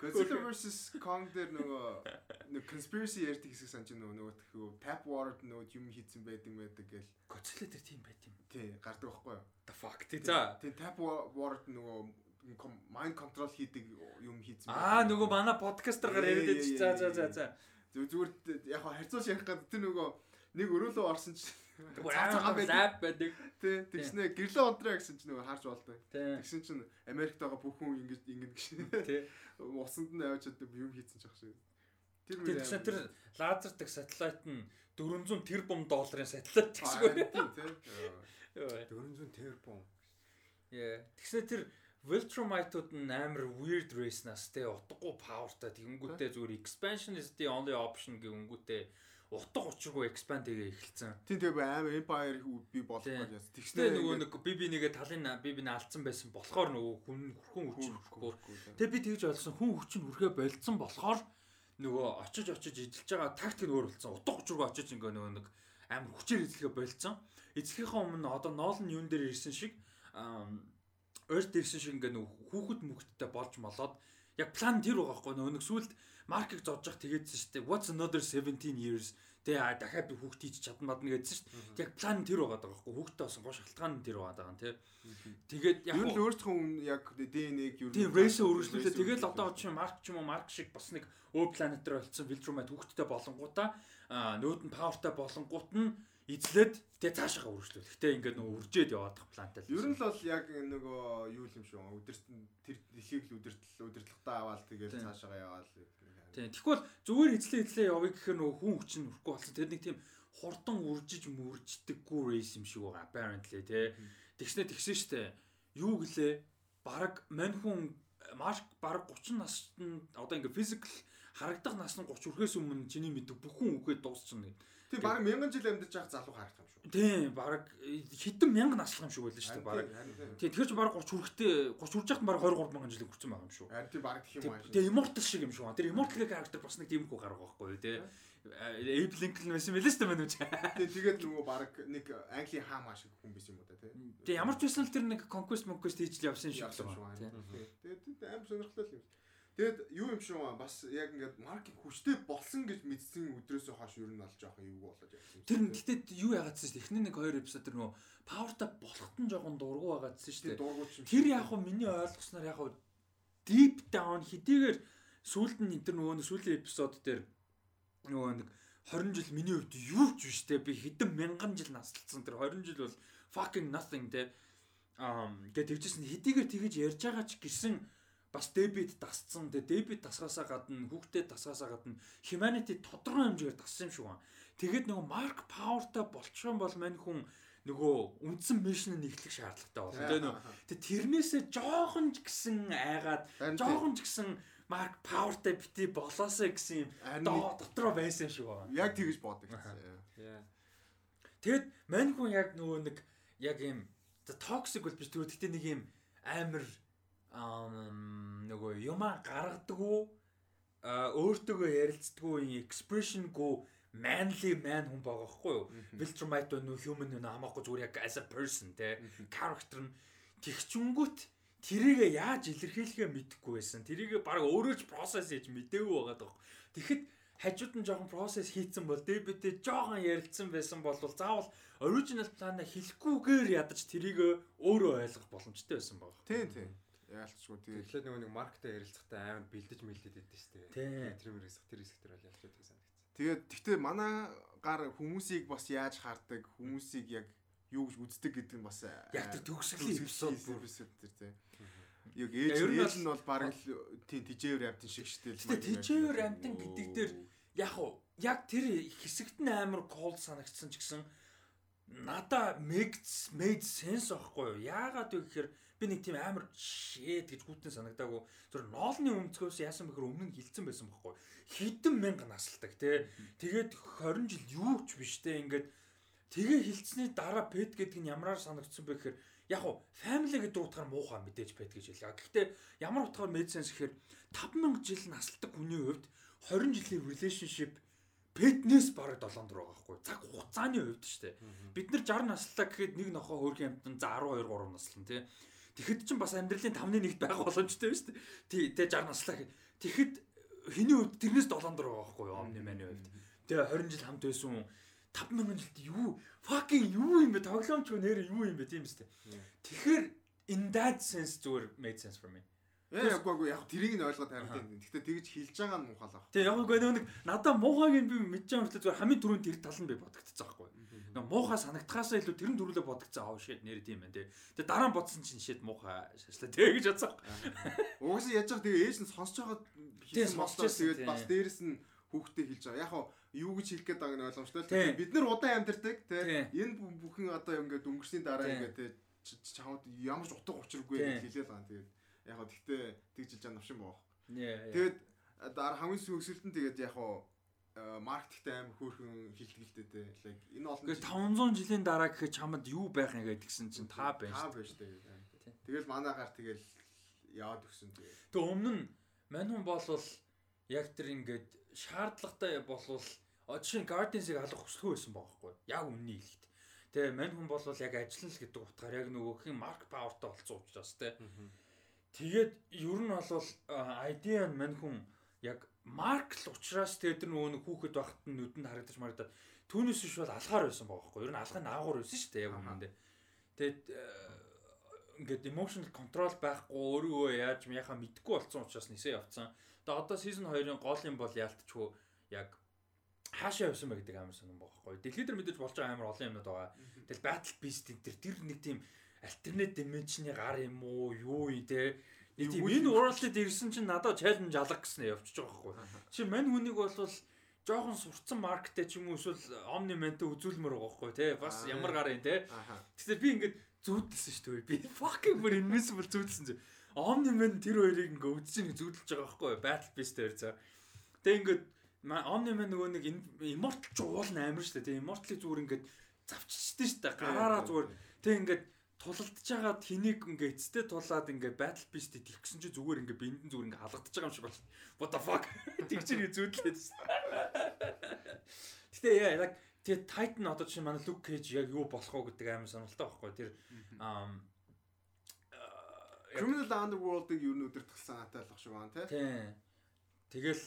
Godzilla vs Kong дээр нөгөө нэг conspiracy ярьдаг хэсэг санаж нөгөө нөгөө тхүү tap water нөгөө юм хийцэн байдаг байдаг гэл. Godzilla дээр тийм байт юм. Тий гардаг байхгүй юу? the fuck тий за тий tap water нөгөө mind control хийдэг юм хийцэн аа нөгөө манай подкастергаар яриад байж за за за за зүгээр яг харьцуулж ярих гэдэг тэр нөгөө нэг өрөөлөө орсон чинь Лаб байдаг. Тий, тэгснэ гэрлээ унтраа гэсэн чинь нөгөө харж болдог. Тэгсэн чинь Америкт байгаа бүх хүн ингэж ингэж гэж. Тий. Усанд нь аваад юм хийцэн ч ах шиг. Тэр тэгсэн тэр лазердаг сателлайт нь 400 тэрбум долларын сателлайт гэсэн. Тий. 400 тэрбум. Яа. Тэгсэн тэр Viltrumite-ууд нь амар weird race нас те утгагүй powerтай тэгэнгүүтээ зүгээр expansion is the only option гэнгүүтээ утга учиргүй expand хийгээ эхэлсэн. Тийм тийм амар empire би болох гэж яасан. Тэгснээ нөгөө нэг би би нэгэ талын би би алдсан байсан болохоор нөгөө хүн хүн хүчин хүрхгүй. Тэгээ би тэгж ойлгосон хүн хүчин хүрхээ болцсон болохоор нөгөө очиж очиж эдэлж байгаа тактик нь өөр болсон. Утга учиргүй очиж ингээ нөгөө нэг амар хүчээр эзлэхэ болцсон. Эзлэхийнхаа өмнө одоо ноолн юун дээр ирсэн шиг ойр дээрсэн шиг ингээ нөгөө хүүхэд мөхттэй болж молоод яг план тэр байгаа хгүй нөгөө нэг сүлд маркийг зодж явах тэгээдсэн шүү дээ. What's another 17 years Тэгээ дахиад би хүүхд хийж чадна мадна гэдсэн шүү дээ. Яг план тэр байгаа даа байхгүй хүүхдтэй болсон гоо шалтгаан нь тэр байгаа даа тий. Тэгээд яг юу л өөрсдөө яг ДНХ-г юу Тийм рейсээ өргөжлүүлээ. Тэгээд одоо ч марк ч юм уу марк шиг бас нэг өө планет дээр болцсон Viltrumite хүүхдтэй болонгуудаа нөөд нь powerтай болонгууд нь эзлээд тэгээ цаашаа үргэлжлүүл. Гэтэ ингээд нөгөө үржээд яваадах плантай л. Ер нь л бол яг нөгөө юу юм шүү. Өдөрт тэр дэлхийг л өдөрт өдөртлөгтөө аваад тэгээд цаашаа яваал Тийм. Тэгвэл зүгээр эзлээ эзлээ явъя гэхээр нөгөө хүн хүч нь өрөхгүй болсон. Тэр нэг тийм хурдан үржиж мөрждөггүй рейс юм шиг байгаа apparently тий. Тэгснэ тэгсэн штэ. Юу гэлээ? Бараг мань хүн марк бараг 30 наснд одоо ингээ физикл харагдах нас нь 30 хүрэхээс өмнө чиний мэддэг бүх хүн үгээд дуусчихна гэдэг. Тийм баг 1000 жил амьдарч байгаа залуу харагдах юм шүү. Тийм баг хэдэн мянган наслах юм шиг байлаа шүү дээ баг. Тийм тэгэхээр чи баг 30 хүрэхтэй 30 хүрч яхад баг 23 мянган жил хүрсэн байгаа юм шүү. Харин тийм баг гэх юм аа. Тийм immortal шиг юм шүү. Тэр immortal character бас нэг тиймэрхүү гарга байхгүй юу тий. Abe Lincoln байсан мэлээ шүү дээ үү. Тийм тэгээд нөгөө баг нэг Английн хаам ашиг хүн биш юм уу та тий. Тийм ямар ч байсан л тэр нэг conquest conquest хийж л явсан шиг байна. Тэгээд аим сонирхолтой юм. Тэгэд юу юм шиг байна бас яг ингээд маркетинг хүчтэй болсон гэж мэдсэн өдрөөс хойш ер нь байгаа юм юу болоод явсан. Тэр гэхдээ юу яагаадсэн шүү дээ. Эхний нэг хоёр эпизод тэр нөгөө power-та болоход нь жоохон дургу байгаадсэн шүү дээ. Тэр яг хөө миний ойлгосноор яг хөө deep down хэдийгээр сүүлд нь тэр нөгөө сүүлийн эпизод дээр нөгөө нэг 20 жил миний хувьд юу ч биш те би хэдэн мянган жил наслцсан тэр 20 жил бол fucking nothing те аа тэгээд тэгжсэн хэдийгээр тэгэж ярьж байгаа ч гэсэн бас дебит дасцсан. Тэгээ дебит дасгаасаа гадна хүүхдэд дасгаасаа гадна humanity тодорхой хэмжээгээр дассан юм шиг байна. Тэгээд нөгөө Mark Power-тай болчих юм бол мань хүн нөгөө үндсэн мишн нэглэх шаардлагатай болно. Тэгээ тэрнээсээ жоохон ч гэсэн айгаад жоохон ч гэсэн Mark Power-тай бити болоосаа гэсэн юм дотроо байсан юм шиг байна. Яг тэгэж бодог. Тэгэд мань хүн яг нөгөө нэг яг юм toxic бол биш тэгвэл гэтээ нэг юм амар нөгөө юма гаргадаггүй өөртөөгөө ярилцдаггүй expressionгүй manly man хүн байгаа хгүй юу. Viltrumite нөө human нөө хамаагүй зүгээр яг as a person те character нь тэгчүнгүүт тэрийгэ яаж илэрхийлэхээ мэдэхгүй байсан. Тэрийгэ баг өөрөө ч process хийж мэдээгүй байгаа даа. Тэгэхэд хажууд нь жоохон process хийцэн бол дебитээ жоохон ярилцсан байсан бол заавал original plan-а хэлэхгүйгээр ядаж тэрийг өөрөө ойлгох боломжтой байсан баг. Тийм тийм яалтчгүй тэгээд эхлээд нөгөө нэг маркетаа ярилцахтаа амар бэлдэж мэлдээд байдсан шүү дээ. Тэр мөрөөс тэр хэсэг тэр бол ялч байдаг санагдсан. Тэгээд гэхдээ манай гар хүмүүсийг бас яаж хардаг хүмүүсийг яг юу гэж үздэг гэдэг нь бас яг тэр төгсгөлийн эпизод бүр тэр тийм. Яг ээж ээж нь бол баг л тийм тижээвэр амтын шиг л. Гэтэ тижээвэр амтан гэдэг дээр яг уу яг тэр хэсэгт нь амар кол санагдсан ч гэсэн надаа makes made sense аахгүй юу? Яагаад вэ гэхээр би нэг тийм амар shit гэж гүтэн санагдаагүй. Зөв ноолны өмцгөөс яасан бэхэр өмнө нь хилцэн байсан байхгүй? Хэдэн мянга насалдаг те. Тэгээд 20 жил юу ч биш те. Ингээд тэгээ хилцсний дараа pet гэдэг нь ямараар санагдсан бэ гэхээр яг уу family гэдэг утгаар муухай мэдээж pet гэж хэлээ. Гэхдээ ямар утгаар sense гэхээр 5000 жил насалдаг хүний хувьд 20 жилийн relationship петнес бараг 7 дөрөв байгаа хгүй. Цаг хугацааны хувьд шүү дээ. Бид нар 60 наслаа гэхэд нэг нохоо хөрхийн амтан за 12 3 наслан тий. Тэгэхэд чинь бас амьдралын 5-ны 1-т байх боломжтой шүү дээ. Тэ 60 наслаа гэхэд тэгэхэд хэний хувьд тэрнээс 7 дөрөв байгаа хгүй omni маны хувьд. Тэгээ 20 жил хамт байсан 5000 жилд юу fucking юу юм бэ? Тоглоомч нэр юу юм бэ тийм үстэй. Тэгэхээр in that sense зүгээр made sense for me. Яа яг гоо яг тэрийг нь ойлгоод хараад байна. Гэхдээ тэгж хэлж байгаа нь муухай л баг. Тэгээ яг гоо нэг надаа муухайг би мэдж байгаа мөртлөө зүгээр хамгийн түрүүнд тэр тал нь би бодогдсон байхгүй. Нэг муухай санагдахаасаа илүү тэрэн төрүүлээ бодогдсон аав шид нэр тийм байна тий. Тэгээ дараа нь бодсон чинь шид муухай шашлаа тий гэж бодсон. Угсаа яаж байгаа тэгээ ээж нь сонсож байгаа тийм сонсож тэгээд бас дээрэс нь хүүхдээ хэлж байгаа. Яг хаа юу гэж хэлэх гээд байгааг нь ойлгомжтой л бид нар удаан амьдардаг тий. Энэ бүхэн одоо ингээд өнгөрсний дараа ингээд тий чамд ямар ч утга учиргүй гэж хэлээд байгаа. Тэгээд яг хаа тэгтээ тэгжилж байгаа навшин боох. Тэгээд дараа хамгийн сүүсэлт нь тэгээд яг хаа маркетинг аим хөөрхөн хилтгэлтэй те. Лайк энэ олон 500 жилийн дараа гэхэд чамд юу байх юм гэдгсэн чинь та байж та байж те тэгэл манаагаар тэгэл яваад өгсөн тэгээ тэг өмнө нь мань хүн болвол яг тэр ингээд шаардлагатай болвол жишээ нь Guardians-ыг алах хүсэлгүй байсан байхгүй. Яг үнний хэлэхэд тэгээ мань хүн болвол яг ажиллана л гэдэг утгаар яг нөгөөх нь марк павертай болцсон учраас те Тэгээд ер нь бол ID нь мань хүн яг марк л тэгээд тэр нэг хүүхэд байхад нь нүдэнд харагдаж марагдаад түүнээс биш бол алгаар байсан байгаа байхгүй. Ер нь алгын аагуур байсан шүү дээ яг өмнөдөө. Тэгээд ингээд emotional control байхгүй өөрөө яаж яхаа мэдэхгүй болсон учраас нисээ явцсан. Тэгээд одоо season 2-ын гол юм бол яалтчгүй яг хаашаа явсан бэ гэдэг амар сонирн байгаа байхгүй. Дэлхийд дээр мэдээж болж байгаа амар олон юмнууд байгаа. Тэгэл battle beast энэ тэр нэг тийм альтернат dimension-ы гар юм уу юу юм те нэг тийм энэ world-д ирсэн чинь надад challenge алга гэснээр явчихж байгаа байхгүй. Чи мань хүнийг бол жоохон сурцсан маркеттэй ч юм уу эсвэл omni man-тэй үзүүлмээр байгаа байхгүй те бас ямар гар юм те. Тэгтээ би ингээд зүүдэлсэн шүү дээ. Би fucking бүр invincible зүүдэлсэн чинь. Omni man тэр хоёрыг ингээд үдчиний зүүдэлж байгаа байхгүй battle beast дээр за. Тэг ингээд omni man нөгөө нэг immortal ч уулна амар шүү дээ. Immortal-ийг зүгээр ингээд завччихсан шүү дээ. Гараараа зүгээр тэг ингээд тулалдж байгаа тэнийг ингээ эцтэй тулаад ингээ battle beast идэх гэсэн чи зүгээр ингээ биндэн зүгээр ингээ халагдаж байгаа юм шиг байна. What the fuck? Тэг чи нэг зүүдлээд. Гэтэ яа яг тэгээ Titan одоо чинь манай Luke Cage яг юу болох вэ гэдэг амар сонирхолтой байхгүй тэр Criminal Underworld-ыг юу нүдэр тагсан атай болох шиг байна тий. Тэгэл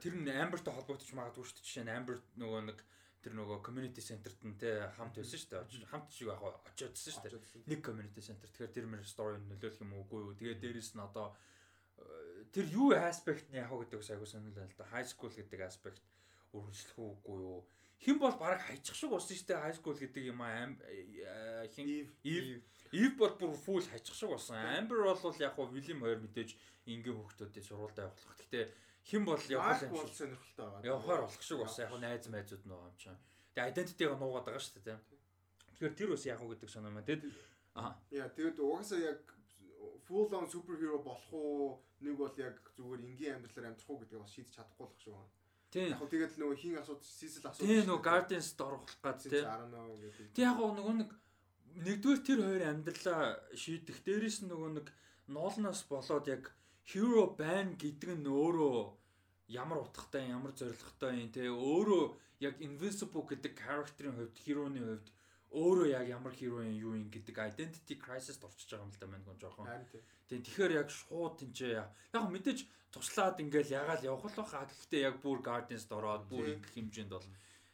тэр нь Amber-тай холбогдож магадгүй шүү дээ. Жишээ нь Amber нөгөө нэг тэр нөгөө community center-т нь те хамт байсан шүү дээ. Хамт шиг яг очиодсэн шүү дээ. Нэг community center. Тэгэхээр тэр мэр story нөлөөлөх юм уугүй юу. Тэгээ дээрэс нь одоо тэр юу аспект нь яг гэдэг айгуу сонирхол л да. High school гэдэг аспект үргэлжлэх үгүй юу. Хэн бол баг хайчих шиг болсон шүү дээ. High school гэдэг юм аа хин Eve Eve бол бүр full хайчих шиг болсон. Amber бол яг William хоёр мэдээж ингийн хөвгтүүдийн сурвалдаа явуулах. Гэхдээ хэн бол явах юм бол сонирхолтой байгаа. Явахаар болох шиг бас яг найз майзууд нөгөө юм чинь. Тэгээ identity-г нуугаад байгаа шүү дээ. Тэгэхээр тэр бас яг уу гэдэг санаа маань тэгэд аа. Яа тэгэд угаасаа яг full on superhero болох уу нэг бол яг зүгээр энгийн амьдралаар амьдрах уу гэдгийг бас шийдэж чадахгүй болох шүү. Тийм. Яг тэгээд нөгөө хин асууд сисэл асууд. Тийм нөгөө Guardians-д орох гад тийм. Тийм яг нөгөө нэг нэгдүгээр тэр хоёр амьдралаа шийдэх дээрээс нөгөө нэг ноолноос болоод яг hero байна гэдэг нь өөрөө ямар утгатай ямар зоригтой юм те. Өөрөө яг invincible гэдэг character-ийн хувьд hero-ны хувьд өөрөө яг ямар hero юм юу юм гэдэг identity crisis-д орчиж байгаа юм л да мань гон жоохон. Тийм тэгэхээр яг шууд тэнцээ яг мэдээж туслаад ингээл ягаал явах л баха. Гэхдээ яг бүр Guardians-д ороод бүр их хэмжээнд бол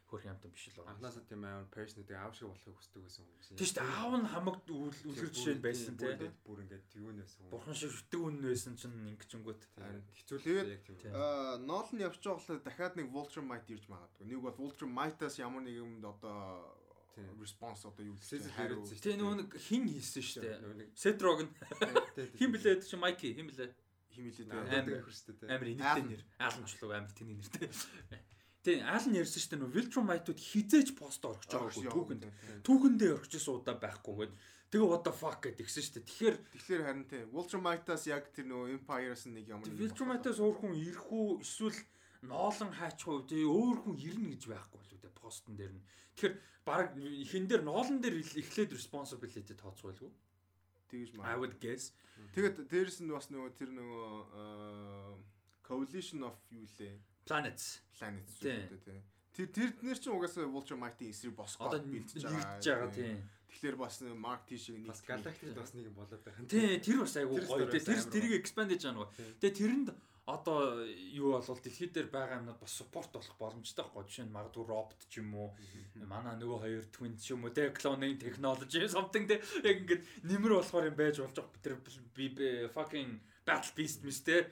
хөрх юмтай биш л байгаа. Анхнаасаа тийм амар personality аав шиг болохыг хүсдэг байсан хүн гэсэн. Тийм шүү дээ. Аав нь хамаг үлгэр жишээ нь байсан тийм. Бүр ингээд тэгүүн байсан хүн. Бурхан шиг шүтэг үн байсан чинь ингэчингүүт. Хэцүү тэгээд аа Нол нь явж байгаа болохоор дахиад нэг Vulture Might ирж магадгүй. Нэг бол Vulture Might-аас ямар нэг юмд одоо response одоо юу гэсэн хариу. Тийм нөгөө нэг хин хийсэн шүү дээ. Setrog. Хин блээ чи Майки хин блээ. Хин блээ амар хөрстэй. Амар инээдтэй нэр. Ааламжлуу амар тэний нэртэй. Тий Алан ярьсан шүү дээ нөө Viltrumite-ууд хизээч пост орж байгаа Орж байхгүй яваа. түүхэнд. Түүхэндээ орчихсон удаа байхгүйгээд тэгээ what the fuck гэдэг гисэн шүү дээ. Тэгэхээр Тэгэхээр харин тий Ultramite-аас яг тэр нөгөө Empire-аас нэг ямар нэг Viltrumite-аас өөр хүн ирэх үү эсвэл ноолон хаачих уу тий өөр хүн ирнэ гэж байхгүй л үү дээ постн дээр нь. Тэгэхээр баг хин дээр ноолон дээр эхлээд responsibility тооцоолгүй. тэгж I маа. would guess. Тэгээд дээрэс нь бас нөгөө тэр нөгөө аа, Coalition of юу лээ Planets. Planets Тий. үү тий. Тэр тэрнэр чинь угаасаа Ultramite-ийн эсрэг босгоод Одоо бэлдэж нэгдэж байгаа тий. Тэгэхээр бас Mark T шиг нэг Бас галактикт бас нэг юм болоод байх. нь. Тий, тэр бас айгүй гоё тий. Тэр тэрийг expand хийж байгаа нөгөө. Тэгээ тэрэнд одоо юу болвол дэлхийд дээр байгаа юмнууд бас support болох боломжтой байхгүй. Жишээ нь магадгүй robot ч юм уу. Манай нөгөө хоёр twin ч юм уу тий cloning technology something тий яг ингээд нэмэр болохоор юм байж болж байгаа. Тэр би би- fucking battle beast мэс тий.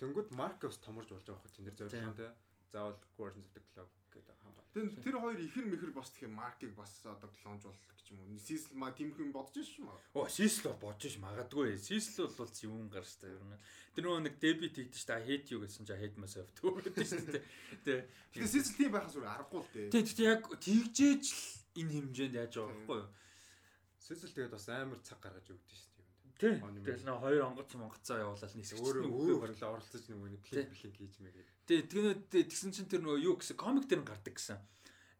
Тэнгүүд Маркос томорж болж байгаа хөө тэр зорилгоо те. Заавал Guardians of the Club гэдэг хамаа. Тэр тэр хоёр ихэр мэхэр бас тэгэхээр Mark-ыг бас одоо клонж болох гэж юм уу. Сисл ма тийм хүн бодож маа. Оо, Сисл бол бодож ш магадгүй. Сисл бол юм гарч та ер нь. Тэр нөгөө нэг дебют хийдэж та hate you гэсэн чи myself түү гэдэг шүү дээ. Тэ. Тэгэхээр сисл тийм байхаас өөр аргагүй л дээ. Тэ тэгтээ яг тэгжээж л энэ хэмжээнд яаж байгаа байхгүй юу? Сэсэл тэгээд бас амар цаг гаргаж өгдөө шүү дээ. Тий. Оны Тэгэл нөө хоёр онгоц монгоцоо явуулаад нисгэж Өөрөө өөрөө барилаа оролцож нэг нэг клик блик хийж мэгээд. Тий, тэгнэ тэгсэн чинь тэр нөгөө юу гэсэн комик дээр нь гардаг гэсэн.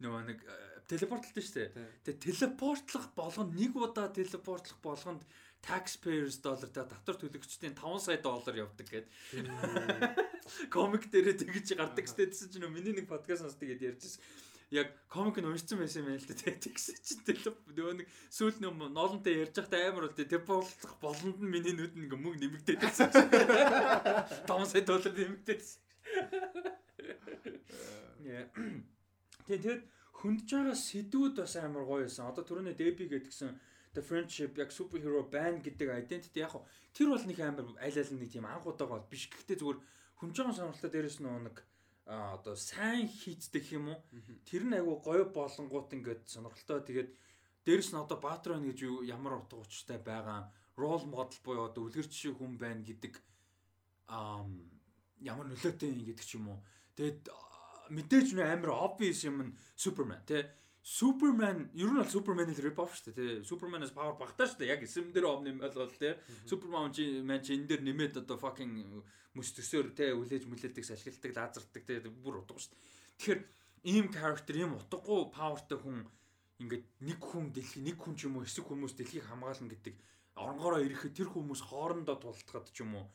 Нөгөө нэг э, телепортлолтой шүү дээ. Тэгээ телепортлох болгонд нэг удаа телепортлох болгонд taxpayers доллар та татвар төлөгчдийн 5 сая доллар явдаг гэд. Комик дээрээ тэгж гардаг гэсэн чинь нөгөө миний нэг подкаст сонсдог гэдээ ярьжсэн. Яг комик нь уншсан байсан юм байна л да. Тэгсэн чинь телеп нөгөө нэг сүүл нөө ноолонтой ярьж байхдаа амар бол телепортлох болгонд нь миний нүд нэг мөнгө нэмэгдээд байсан. 5 сая доллар нэмэгдээд байсан. Яа. Тэгээ тэгээд хөндөж байгаа сэдвүүд бас амар гоё байсан. Одоо түрүүний Debbie гэдгсэн The Friendship яг superhero band гэдэг identity яг хуу тэр бол нэг амар аль аль нэг тийм анх удаага бол биш. Гэхдээ зүгээр хөнж байгаа сонирхолтой дээрэс нь нэг одоо сайн хийцдэг юм уу? Тэр нь айгу гоё болонгууд ингээд сонирхолтой. Тэгээд дээрэс нь одоо Баатрон гэж юу ямар утга учиртай байгаа role model буюу одоо үлгэр жишээ хүн байна гэдэг ам ямар нөлөөтэй юм гэдэг ч юм уу. Тэгээд мэдээж нэ амар obvious юм нь Superman тий. Superman ер нь бол Superman-ийн rip off шүү дээ тий. Superman-аас power багтаа шүү дээ. Яг эсэм дээр omni ойлгол тий. Superman чи man чи энэ дээр нэмээд одоо fucking мөс төсөөр тий үлээж мүлээдэг салхилдаг лазердаг тий бүр утга шүү дээ. Тэгэхээр ийм character ийм утгагүй powerтай хүн ингээд нэг хүн дэлхий нэг хүн ч юм уу эсэг хүмүүс дэлхийг хамгаална гэдэг оронгороо ирэхэд тэр хүмүүс хоорондоо тултахад ч юм уу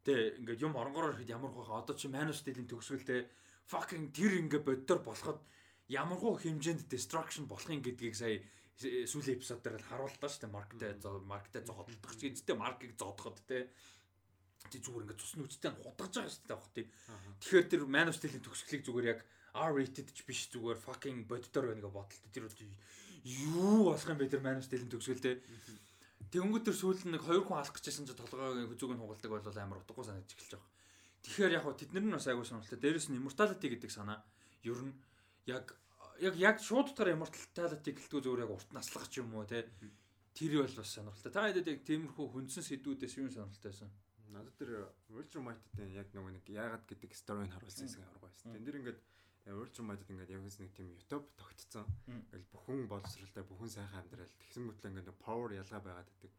Тэ ингээд юм оронгороор ирэхэд ямар хөө одоо чи манус дилийн төгсгөл тэ fucking тэр ингээд боддоор болоход ямар хөө хэмжээнд destruction болохын гэдгийг сая сүүлийн эпизод дээр харууллаа шүү дээ. Маркетэ маркетэ зодтолдох ч гэдэгтэй маркийг зодоход тэ тий зүгээр ингээд цус нүцтэй хутгаж байгаа шүү дээ авахтыг тэгэхээр тэр манус дилийн төгсгөлийг зүгээр яг R rated ч биш зүгээр fucking боддоор байна гэж бодолтой. Тэр юу болох юм бэ тэр манус дилийн төгсгөл тэ Тэнгүүд төр сүүл нь нэг хоёр хүн алах гэжсэн чи толгойг хүзүүг нь хугалдаг бол амар утгагүй санагдаж эхэлж байгаа. Тэгэхээр яг хөө тэднэр нь бас айгүй сонирхолтой. Дээрэс нь immortality гэдэг санаа. Ер нь яг яг яг шууд утгаар immortality гэлтгүй зөвөр яг урт наслах ч юм уу те. Тэр бол бас сонирхолтой. Та хэдэд яг тиймэрхүү хүнсэн сэдвүүдээс юу сонирхолтой байсан? Надад тэр Ultramite-тэй яг нөгөө нэг яагаад гэдэг story-г харуулсан хэсэг амар гоё байсан. Тэн дээр ингээд Ultramite ингээд яг нэг тийм YouTube тогтцсон. Ингээл бүхэн боловсралтай бүхэн сайхан амьдрал тэгсэн мэтлээ ингээд power ялгаа байгаад байдаг.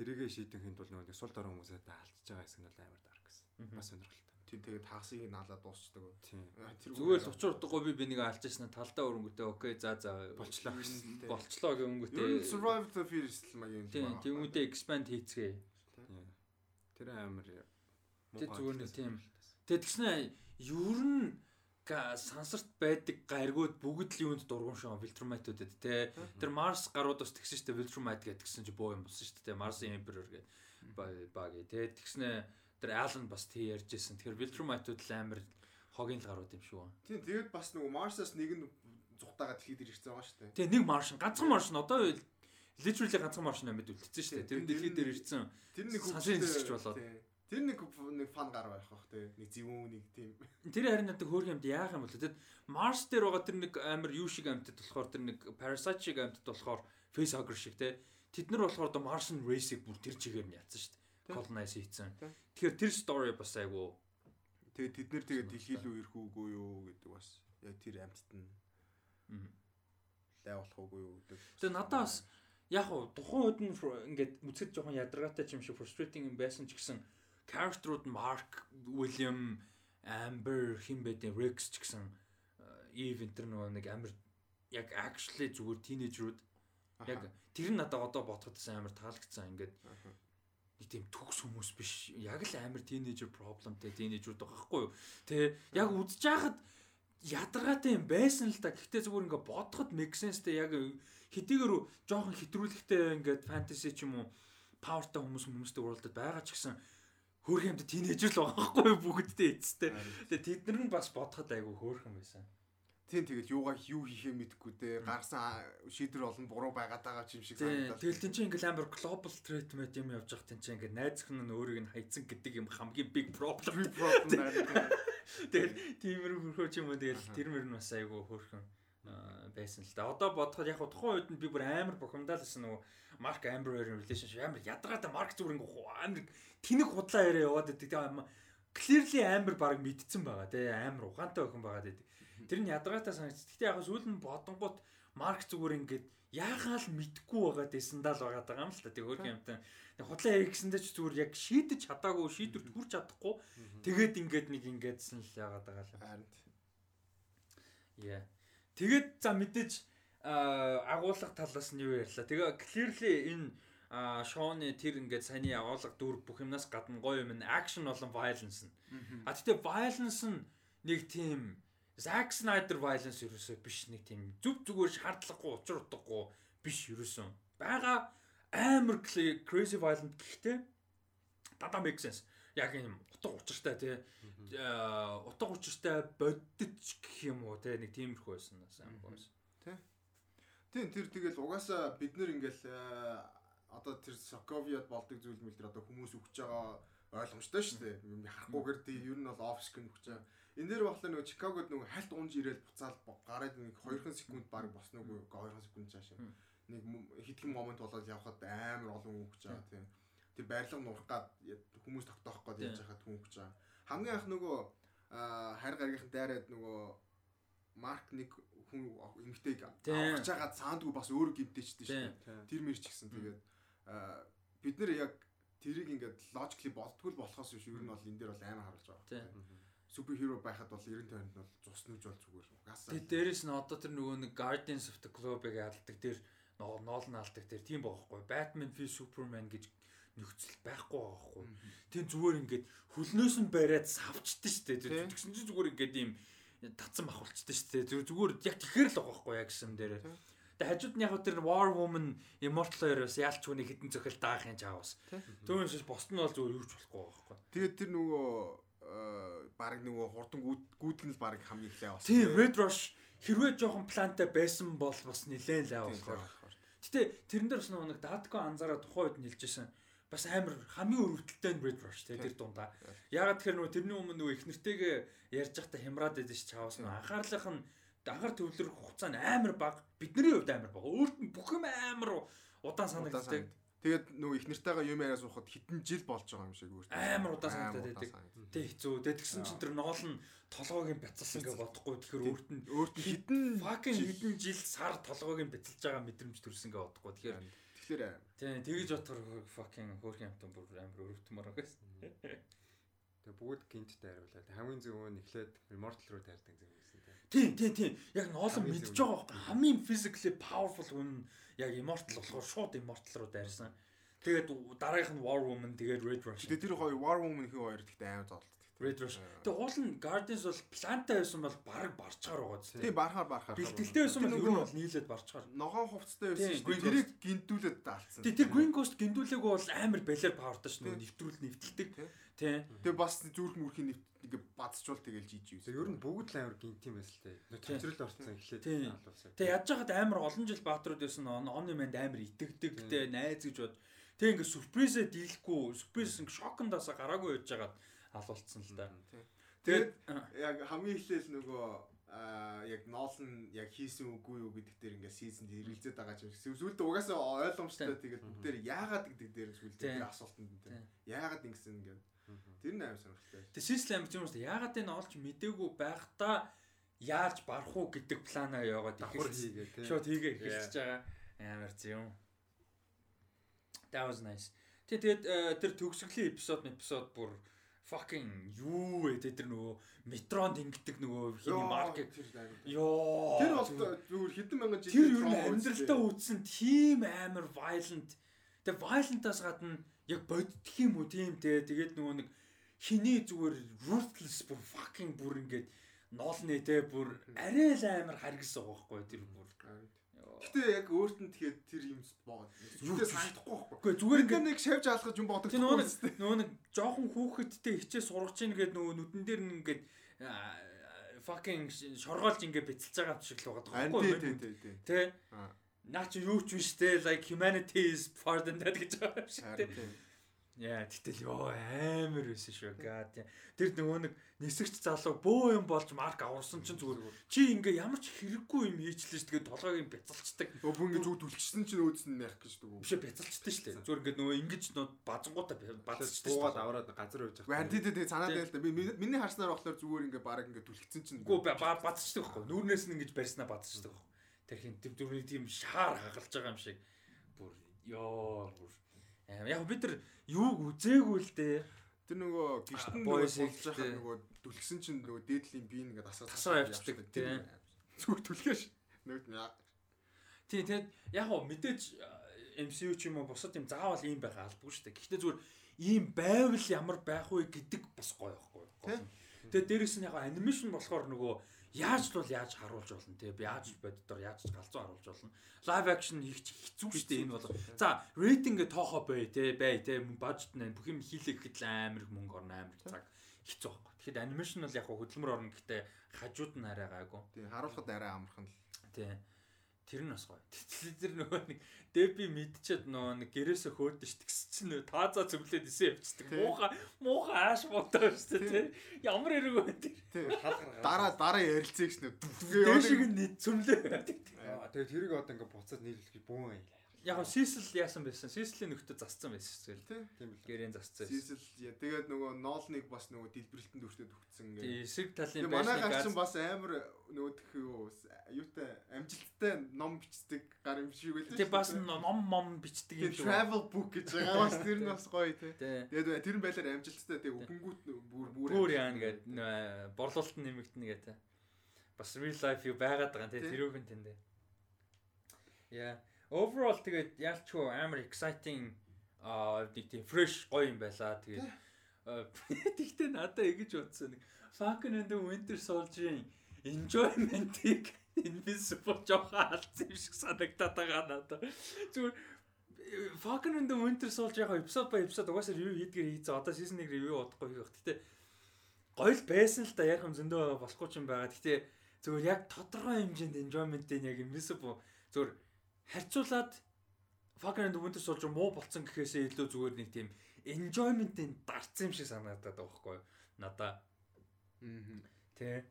Тэрийгэ шийдэх хэнд бол нөгөө нэг сул дорой хүмүүсээ даалцж байгаа хэсэг нь амар dark гэсэн. Бас сонирхолтой. Тэр тэгээд хагасыг наалаад дуусчдаг. Зүгээр л учир утгагүй би бинийг алж яснаа талдаа өрөнгөтэй окей за за Болчлоо гэсэн. болчлоо нь гэнгүүтээ survive the fittest л маяг юм. тийм тэгмүүдээ expand хийцгээе. Тэр амар Тэг зүгээр нэг тийм. Тэгээд тэгснэ ер нь сансарт байдаг гаригууд бүгд л юунд дургуун шоо Viltrumite-удэд те. Тэр Mars гарууд бас тэгсэн шүү дээ Viltrumite гэдгсэн чи боо юм болсон шүү дээ. Mars Emperor гэдэг баг те. Тэгснэ тэр Alan бас тий ярьжсэн. Тэгэхээр Viltrumite-уд л амар хогийн л гарууд юм шүү. Тийм тэгээд бас нөгөө Mars-аас нэг нь зүхтаага дэлхийд ирчихсэн байгаа шүү дээ. Тэгээ нэг Martian ганцхан Martian одоо literally ганцхан Martian амьд үлдсэн шүү дээ. Тэр нь дэлхийд дээр ирсэн. Тэр нэг хөвгчтэй- нисгч болоод. Тэр нэг нэг фан гар байх бах те. Нэг зэвүүн нэг тийм. Тэр харин надад хөөрхөн юмд яах юм бол тэгэд Марс дээр байгаа тэр нэг амар юу шиг амьтад болохоор тэр нэг Parasite шиг амьтад болохоор facehugger шиг те тэд нар болохоор одоо Martian race-ийг бүр тэр чигээр нь яатсан шүү дээ. Colonize хийцэн. Тэгэхээр тэр story бас айгу Тэгээд тэд нэр тэгээд дэлхий рүү ирэх үгүй юу гэдэг бас. яг тэр амьтад нь лай болох уугүй юу гэдэг. Тэгээ надад бас яг уу тухайн үед нь ингээд үзэхэд жоохон ядаргаатай юм шиг frustrating юм байсан ч гэсэн character-ууд Mark, William, Amber, хин байдیں۔ Rex ч гэсэн э, Eve энэ нөгөө нэг амар яг actually зүгээр teenager-ууд яг тэр нь надад одоо бодоход амар таалагдсан ингээд. Нэг тийм төгс хүмүүс биш яг л амар teenager problemтэй teenager-ууд байгаа хгүй юу. Тэ яг үзэж хахад ядаргаатай юм байсан л да. Гэхдээ зүгээр ингээ бодоход make senseтэй яг хэдийгээр жоохон хэтрүүлэгтэй ингээд fantasy ч юм уу powerтай хүмүүс хүмүүстэй уралдаад байгаа ч гэсэн хөөрхөн юмд teenager л байгаа хгүй юу бүгдтэй эцтэй. Тэгээ тэд нар нь бас бодоход айгүй хөөрхөн байсан. Тийм тэгэл юугаа юу хийхээ мэдэхгүй те гарсан шийдвэр олон буруу байгаад байгаа ч юм шиг Тийм. санагдал. Тэгэл тэн чинь ингээл амар global мэт юм явж байгаа тэн чинь ингээд найз охин нь өөрийг нь хайцсан гэдэг юм хамгийн big problem. problem байна. Тэгэл тиймэрхүү хөрхөө ч юм уу тэгэл тэр мөр нь бас айгүй хөөрхөн аа, байсан л да. Одоо бодоход яг тухайн үед нь би бүр амар бухимдаалсан нөгөө Марк Амберийн relationship амар ядаргаатай Марк зүгээр ингээ амар тэнэг худлаа яриа яваад байдаг. Тэгээ clearly Амбер баг мэдсэн байгаа тий амар ухаантай охин байгаа гэдэг. Тэр нь ядаргаатай санагдчих. Гэхдээ яг сүүл нь бодонгууд Марк зүгээр ингээд яахаа л мэдгүй байгаа дэсэндаа л байгаа юм л та. Тэгээ хөөрхөн юмтай. Тэгээ худлаа ярих гэсэндээ ч зүгээр яг шийдэж чадаагүй, шийдвэрт хүрч чадахгүй. Тэгээд ингээд нэг ингээдсэн л яагаад байгаа л. Харин Яа. Тэгээд за мэдээж агуулга талаас нь юу ярьлаа. Тэгээ clearly энэ аа, Шоны тэр ингээд саяны агуулга дүр бүх юмнаас гадна гоё юм нь action болон violence нь. А тэгтээ violence нь нэг тийм Zack Snyder violence ерөөсөө биш нэг тийм зүв зүгээр шаардлагагүй учир утгагүй биш ерөөсөө. Бага амар crazy violent гэхдээ дада make sense. Яг юм утга учиртай тий Аа, утга учиртай боддч гэх юм уу те нэг тиймэрхүү байсан амар байсан. Тийм тэр тэгэл угаасаа бид нэр ингээл э, одоо тэр Соковиад болдог зүйл мэл тэр одоо хүмүүс өгч байгаа ойлгомжтой шүү дээ. Юм харахгүйгээр тийм ер нь бол оф скрин өгч байгаа. Энэ дээр болохоор нөгөө Чикагод нөгөө хальт унж ирээл буцаал гараад нэг 2 секунд баг босно уу 2 секунд цаашаа. Нэг хэдхэн момент болоод явхад амар олон өгч байгаа тийм. Тэр барилга нурах гад хүмүүс тогтоох гээд яаж хахад өгч байгаа. Хамгийн анх нөгөө аа, харь гаргийнхан дайраад нөгөө Марк нэг хүн эмгтэйг Тийм. авах чагаад цаандгүй бас өөрөө гимтэйчтэй шүү дээ. Тэр мэр ч гэсэн тэгээд бид нэр яг тэрийг ингээд logically боддгүй л болохоос биш ер нь бол энэ дээр бол амар харуулж байгаа. Тийм. Супер хиро байхад бол 90 тойронд бол цус нүж бол зүгээр угаасаа. Тэгээд дээрэс нь одоо тэр нөгөө нэг Guardians of the Globe-ыг алдаг тэр нөгөө Nolan алдаг тэр тийм байхгүй. Batman v Superman гэж нөхцөл байхгүй байхгүй. Тийм зүгээр ингээд хөлнөөс нь бариад савчдээ штэ. Тийм. Тэгсэн чинь зүгээр ингээд ийм татсан махулчдээ штэ. Зүгээр зүгээр яг тэгэхэр л байгаа байхгүй яг гэсэн дээр. Тэгээ хажууд нь яг тэр War Woman Immortal-оор бас яалч хүнийг хитэн цохил даах юм чаавас. Түүнээс босд нь бол зүгээр юуч болохгүй байхгүй. Тэгээд тэр нөгөө баг нөгөө хурдан нь л баг хамгийн их лай болсон. Тийм Red Rush хэрвээ жоохон плантай байсан бол бас нилээн лай болохоор. Гэтэ тэрэн дээр бас нэг Датко анзаараа тухайн үед нэлжсэн бас амар хамгийн өрөвдөлтэй нь Red Rush те тэр дундаа. Ягаад тэгэхээр нөгөө тэрний өмнө нөгөө их нэртэйгээ ярьж байхдаа хямраад байдаг ш чаавас нөгөө анхаарлынх нь анхаар төвлөрөх хугацаа нь амар бага бидний хувьд амар бага. Өөрт нь бүх юм амар удаан санагддаг. Тэгээд нөгөө их нартайгаа юм яриа суухад хитэн жил болж байгаа юм шиг өөр. Амар удаан санагдаад байдаг. Тэ хэцүү. Тэ тэгсэн чинь тэр ноол нь толгойг бяцалсан гэж бодохгүй тэгэхээр өөрт нь Өөрт нь хитэн fucking хэдэн жил сар толгойг бяцалж байгаа мэдрэмж төрсөн гэж бодохгүй. Тэгэхээр тэгэхээр Тийм тэгэж бодохоор fucking хөөрхөн амтан бүр амар өрөвтмөр байсан. Тэгээ бүгд гинттэй хариулаад хамгийн зөв нь эхлээд Immortal руу таардаг юм гэсэн тийм. Тийм тийм. Яг ноолон Хамгийн мэдж байгаа байхгүй. Хамгийн physically powerful хүн нь яг immortal болохоор шууд immortal руу дайрсан. Тэгээд дараагийнх нь War Woman тэгээд Red Rush. тэгээд тэр хоёр War Woman хин хоёр гэхдээ аим зоолт. Red Rush. Тэгээд уул нь Guardians бол плантай байсан бол баг барчгаар байгаа зү. Тийм барахаар барахаар. Бэлтгэлтэй байсан бол ер нь бол нийлээд барчгаар. ногоон хувцастай байсан Тийм, шүү. Дээ. Тэрийг гинтүүлээд даалцсан. Тэг тэр Green Ghost гиндүүлээгүй бол амар балер павертай ш нөгөө нэвтрүүл нэвтэлдэг. Тийм. Тийм. Тэгээ бас зүрх мүрхийн нэвт ингээ бадцчул тэгэл жиж юу. Тэгээ ер нь бүгд л амар гинт юм байсан л дээ. Төвчрөл орцсон эхлээд Тийм. алуулсан. Тэг яаж яхад амар олон жил баатрууд байсан он оны манд амар итгэдэг тэ найз гэж бод. Тэг ингээ сюрпризээ дийлэхгүй сюрприз ингээ шокондоос гараагүй яж хагаад алуулсан л да. Тэгээд яг хамгийн эхлээл нөгөө аа яг Нолн яг хийсэн үгүй юу гэдэг дээр ингээ сизонд хэрэгэлзээд байгаа юм шиг. Сүүлдээ угаасаа ойлгомжтой тэгээд бүгд дээр яагаад гэдэг дээр тэр асуултанд тийм. Яагаад ингэсэн ингээ. Тэр нь аим сонирхолтой. тэг систем юм шүү. Яагаад энэ олж мдээгүй байхдаа яаж барах уу гэдэг планаа яваад тий. шууд хийгээ эхэлж байгаа амар зөв. That was nice. Тэ тэгээд э, тэр төгсгөлийн эпизод эпизод бүр fucking юу вэ? Тэ тэр нөгөө метронд ингэдэг нөгөө хиний маркет. ёо Тэр бол зүгээр. хэдэн мянган жил тэр юу амьдралтаа үүсэн тийм амар violent. Тэг violent-аас гадна яг боддох юм уу? Тийм те. Тэгээд нөгөө нэг хиний зүгээр ruthless бүр fucking бүр ингээд ноолны те. Бүр арай л амар харгас байгаа байхгүй тэр бүр Гэтэ яг өөрт нь тэгэхээр тэр юм боо. Зүгээр санагдахгүй байхгүй. Үгүй зүгээр Ингээд нэг шавж алхаж юм бодогдох. Тэр нөгөө нэг нөгөө нэг жоохон хүүхэдтэй хичээ сургаж ийн гэдэг нөгөө нүдэн дээр нь ингээд fucking шоргоолж ингээд бицэлж байгаа шиг л байгаа байхгүй тий юу? тий тий. Тэ Аа. наа чи юу ч биш те like humanity is that гэж байгаа юм шиг те. Харин. Яа тэгтэл ёо амар байсан шүү. God. damn. Тэр нөгөө нэг нисэгч залуу бөө юм болж марк аварсан чинь зүгээр чи ингээ ямар ч хэрэггүй юм хийчлээ шүү. Тэгээд толгойг нь бяцалцдаг. Өө бүр ингэ зүг түлхсэн чинь өөдс нь ярих гэж дүү. Бишээ бяцалцдаг шүү. Зүгээр ингээ нөгөө ингэж нөө базангуудаа бацалцдаг шүү. Буугаад аваад газар үйж Харин тий тий тий санаад байл та. Би миний харснаар болохоор зүгээр ингээ баг ингээ түлхсэн чинь. Үгүй бацалцдаг байхгүй. Нүүрнээс нь ингэж барьснаа бацалцдаг байхгүй. Тэр хин тэр зүрхний тийм шаар хагалж байгаа юм шиг. Бүр ёо бүр Яг бид нар юуг үзээгүй л дээ. Тэр нөгөө Boys нөгөө нөгөө түлхсэн чинь нөгөө дээдлийн би ингээ асаа Асаа явчихдаг, тий. Зүг түлхээш. Нөгөөд нь Тий, тэгэд яг гоо мэдээж э, MCU ч юм уу бусад юм заавал ийм байх албагүй шүү дээ. Гэхдээ зүгээр ийм байвал ямар байх вэ гэдэг бас гоё байхгүй юу? Тий. Тэгээд дээрэс нь яг анимашн болохоор нөгөө яаж л бол яаж харуулж болно те? Би яаж боддоор яаж галзуу харуулж болно. Лайв акшн хийх чи хэцүү шүү дээ энэ бол. За рейтингээ тоохоо бай те бай те. Бажет нэ бүх юм хийлэх гэхэд амар мөнгө орно амар цаг. Хэцүү байхгүй тэгэхэд анимашн бол яг хөдөлмөр орно гэхдээ хажууд нь арай гайгүй. Тий харуулхад арай амархан л. тий Тэр нь бас гоё. Тэтэл тэр нөгөө нэг Дэби мэдчихэд нөгөө нэг гэрээсээ хөөрдөн ш тэгс чинь нөгөө таазаа цөглөөд исэн явчихдаг. Муухай муухай ааш шүү дээ тий. Ямар хэрэг вэ тэр. Тий. Дараа дараа ярилцээ гэж нэ. Дээшиг нь цөмлөө. Тэгээ тэрийг одоо ингээ буцаад нийлүүлэх бүүн аяла. Яг нь Сисл яасан байсан? Сислийн нөхдөд засцсан байсан шүү дээ. Тий. Тийм л. Гэрийн засцсан. Сисэл яа, тэгээд нөгөө ноолныг бас нөгөө дэлбэрэлтэнд хүртээд өгцөн Тий, ингээ. эсрэг талын Тэгээ манай байшин гар газ. чинь бас амар нөгөө тэх юу юутай амжилттай ном бичдэг гар юм шиг байлаа. Тий бас ном мом бичдэг юм travel book гэж байгаа бас тэр нь бас гоё тий. Тэгээд тэр нь байлаар амжилттай тэгээ өнгөнгүүт бүр бүр Бүр яана гэдэг борлуулалт нэмэгдэнэ гэдэг. Бас real life юу байгаад байгаа тий Тий. тэрүүг нь тэндээ. Yeah. Overall тэгээд ялчгүй амар exciting аа нэг тийм fresh гоё юм байла. Тэгээд тэгтээ надаа ингэж бодсон нэг Falcon and the Winter Soldier-ийн enjoyment-ийг Invincible жоохон алдсан юм шиг санагдаад байгаа надад. Зүгээр э, Falcon and the Winter Soldier яг episode by episode угаасаа review хийдгээр хийцээ. Одоо season 1 review удахгүй хийх. Гэтэ гоё л байсан л да яг юм зөндөө болохгүй ч юм байгаа. Гэтэ зүгээр яг тодорхой хэмжээнд enjoyment-ийг яг Invincible зүгээр харьцуулаад Falcon and Winter Soldier муу болцсон гэхээсээ илүү зүгээр нэг тийм enjoyment-ийг дарцсан юм шиг санагдаад байгаа байхгүй юу? Надаа Мгм. Тэ.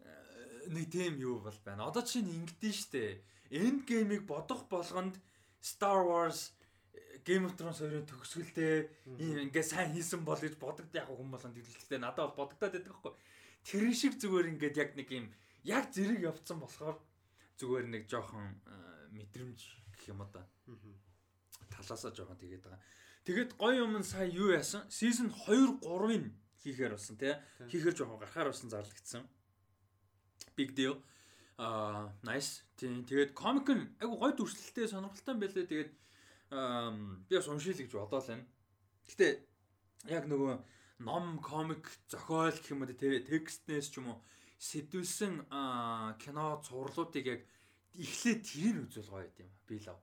Э, Нэг тийм юу бол байна. Одоо чинь ингэдэж штэ. End game-ийг бодох болгонд Star Wars э, Game of Thrones хоёрын төгсгөлтэй ингээ сайн хийсэн бол гэж бодогд яг хүмүүс болгонд хэлэлцтэй надад бол бодогдоод байдаг байхгүй. Тэр шиг зүгээр ингээд яг нэг юм яг зэрэг явцсан болохоор зүгээр нэг жоохон э, мэдрэмж гэх юм одоо талаасаа жоохон тэгээд байгаа. Тэгээд гоё юм нь сая юу яасан? Season 2 3-ын хийхээр болсон тий. Хийхээр жоохон гарахаар болсон зарлагдсан. Big deal. Аа, nice. Тэгээд комик нь айгу гоё дүрслэлтэй сонирхолтой юм байлээ. Тэгээд би бас уншил гэж бодоол байна. Гэтэ яг нөгөө ном, комик, зохиол гэх юм уу тий текстнээс ч юм уу сэдвэлсэн аа кино цувралуудыг яг эхлээд тэрийг үзүүл гоё юм. Би лав.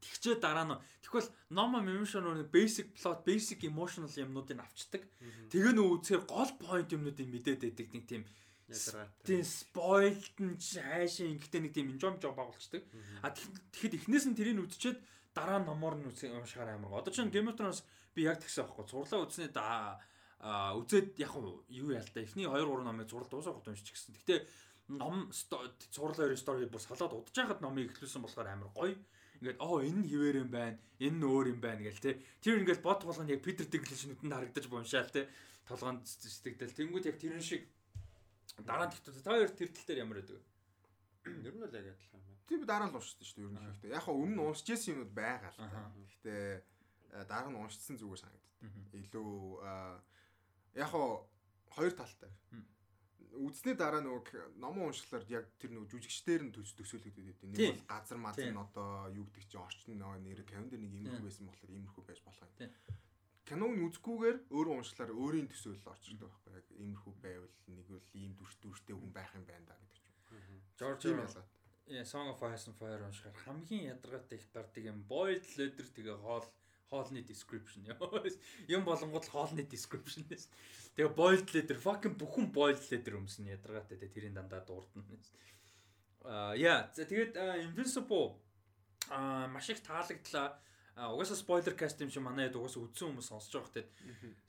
Тэгчээ дараа нь тэгвэл ном мемшн нэг basic plot, basic emotional юмнуудыг авчдаг. Тэгээ нөө үзэхээр гол point юмнуудыг мэдээд байдаг нэг тийм тийм spoiled нь ч хайшаа ингэхдээ нэг тийм enjoy жоо байгуулцдаг. А тэгэхэд эхнээс нь тэрийг үдчихэд дараа номоор нь үзэх уншихаар амар. Одоо чинь Game of Thrones би яг тэгсэн аахгүй. Зурлаа үзснээр да а үзээд яг юу ял та эхний 2 3 номыг зурл дуусах хот уншиж гисэн. Гэтэ ном зурлаа 2 story бүр салаад удаж хахад номыг эхлүүлсэн болохоор амар гоё. Ингээд оо энэ нь хിവэр юм байна. Энэ нь өөр юм байна гэл те. Тэр ингээд бод болгоно яг Питер Диглиш нүдэнд харагдаж бууншаал те. Толгоонд сэтгэдэл. Тэнгүүд яг тэрэн шиг Дараа нь тэгтээ та хоёр тэр тал дээр ямар байдаг вэ? Ер нь л яг адилхан юм байна. Тийм дараа нь уншдаг шүү дээ ер нь ихтэй. Яг хаа өмнө нь уншиж ирсэн юмуд байгаа л та. Гэхдээ э, дараа нь уншсан зүгээр санагддаг. Илүү э, яг хаа хоёр талтай. Үзсний дараа нөгөө номон уншихлаар яг тэр нөгөө жүжигчдэр нь төс төсөөлөгдөд байдаг. Нэг бол газар мазар нь одоо юу гэдэг чинь орчин нөгөө нэр календар нэг иймэрхүү байсан болохоор иймэрхүү байж болох юм. Киног нь үзэхгүйгээр өөрөө уншлаар өөрийн төсөөлөл орч ирдэг байхгүй яг иймэрхүү байвал нэг бол ийм дүрт дүртэй хүн байх юм байна да гэдэг ч юм. Жорж. Yeah, Song of Ice and Fire уншихаар хамгийн ядаргаатай их гардаг юм boiled leather тэгээ хоол хоолны description. Юм болонгод хоолны description нэс. Тэгээ boiled leather fucking бүхэн boiled leather өмсөн ядаргаатай тэгээ тэрийн дандаа дуурдна. Аа яа, за тэгээд Invincible аа маш их таалагдлаа. Угаасаа spoiler cast юм шиг манай хэд угаасаа үзсэн хүмүүс сонсож байгаа хэрэг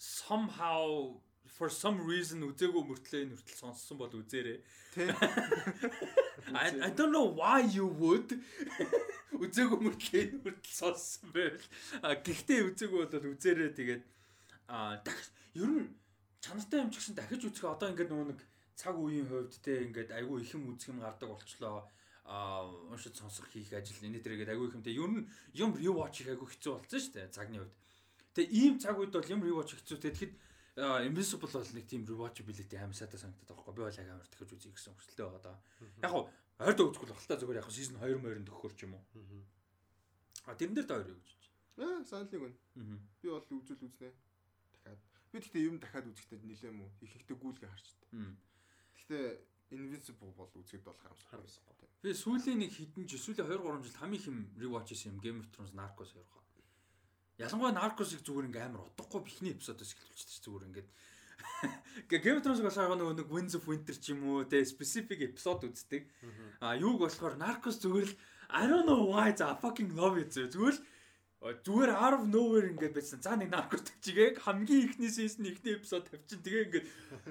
somehow for some reason үзээгүй мөртлөө энэ хүртэл сонссон бол үзээрэй. Тийм. I, I don't know why you would үзээгүй мөртлөө энэ хүртэл сонссон байвал. А гэхдээ үзээгүй бол үзээрэй тэгээд а ер нь чанартай юм ч гэсэн дахиж үзэх одоо ингээд нөгөө нэг цаг үеийн хувьд те ингээд айгүй их юм үзэх юм гардаг болчлоо а уншиж сонсох хийх ажил энэ төргээд айгүй их юмтэй ер нь юм rewatch хийх айгүй хэцүү болсон шүү дээ цагны хувьд. Тэгээ ийм цаг үед бол юм rewatch хэцүү тэгэхэд а, Invincible бол нэг тийм rewatchability амар сайтай санагдаад байгаа байхгүй би бол яг амар дахиж үзье гэсэн хүсэлтэй байгаа даа. Яг хуу ойрдоо үзэхгүй л багтаа зүгээр яг хуу season 2 морин төгөхөр ч юм уу. А тэрэн дээр та хоёр юу гэж бодож Аа саналыг байна. Би бол үзэл үзнэ. Дахиад. Би гэхдээ юм дахиад үзэхдээ нилэм үү? Их ихтэй гүйлгээ харчдаг. Гэхдээ Invincible бол үзэхэд бол харамсахгүй. Би сүүлийн нэг хэдэн жил сүүлийн 2 3 жил хамгийн их юм rewatch хийсэн юм Game of Thrones Narcos хоёр хаа. Ялангуяа Narcos-ыг зүгээр ингээм амар утгагүй бихний эпизодоос эхлүүлчихсэн зүгээр ингээд Гэ- Game of Thrones болохоор нөгөө нэг Winds of Winter ч юм уу те specific episode үздэг. А юуг болохоор Narcos зүгээр л I don't know why за fucking love it зүгээр л зүгээр out of nowhere ингээд байсан. За нэг Narcos төгчигээ хамгийн ихний season ихний episode тавьчин тэгээ ингээд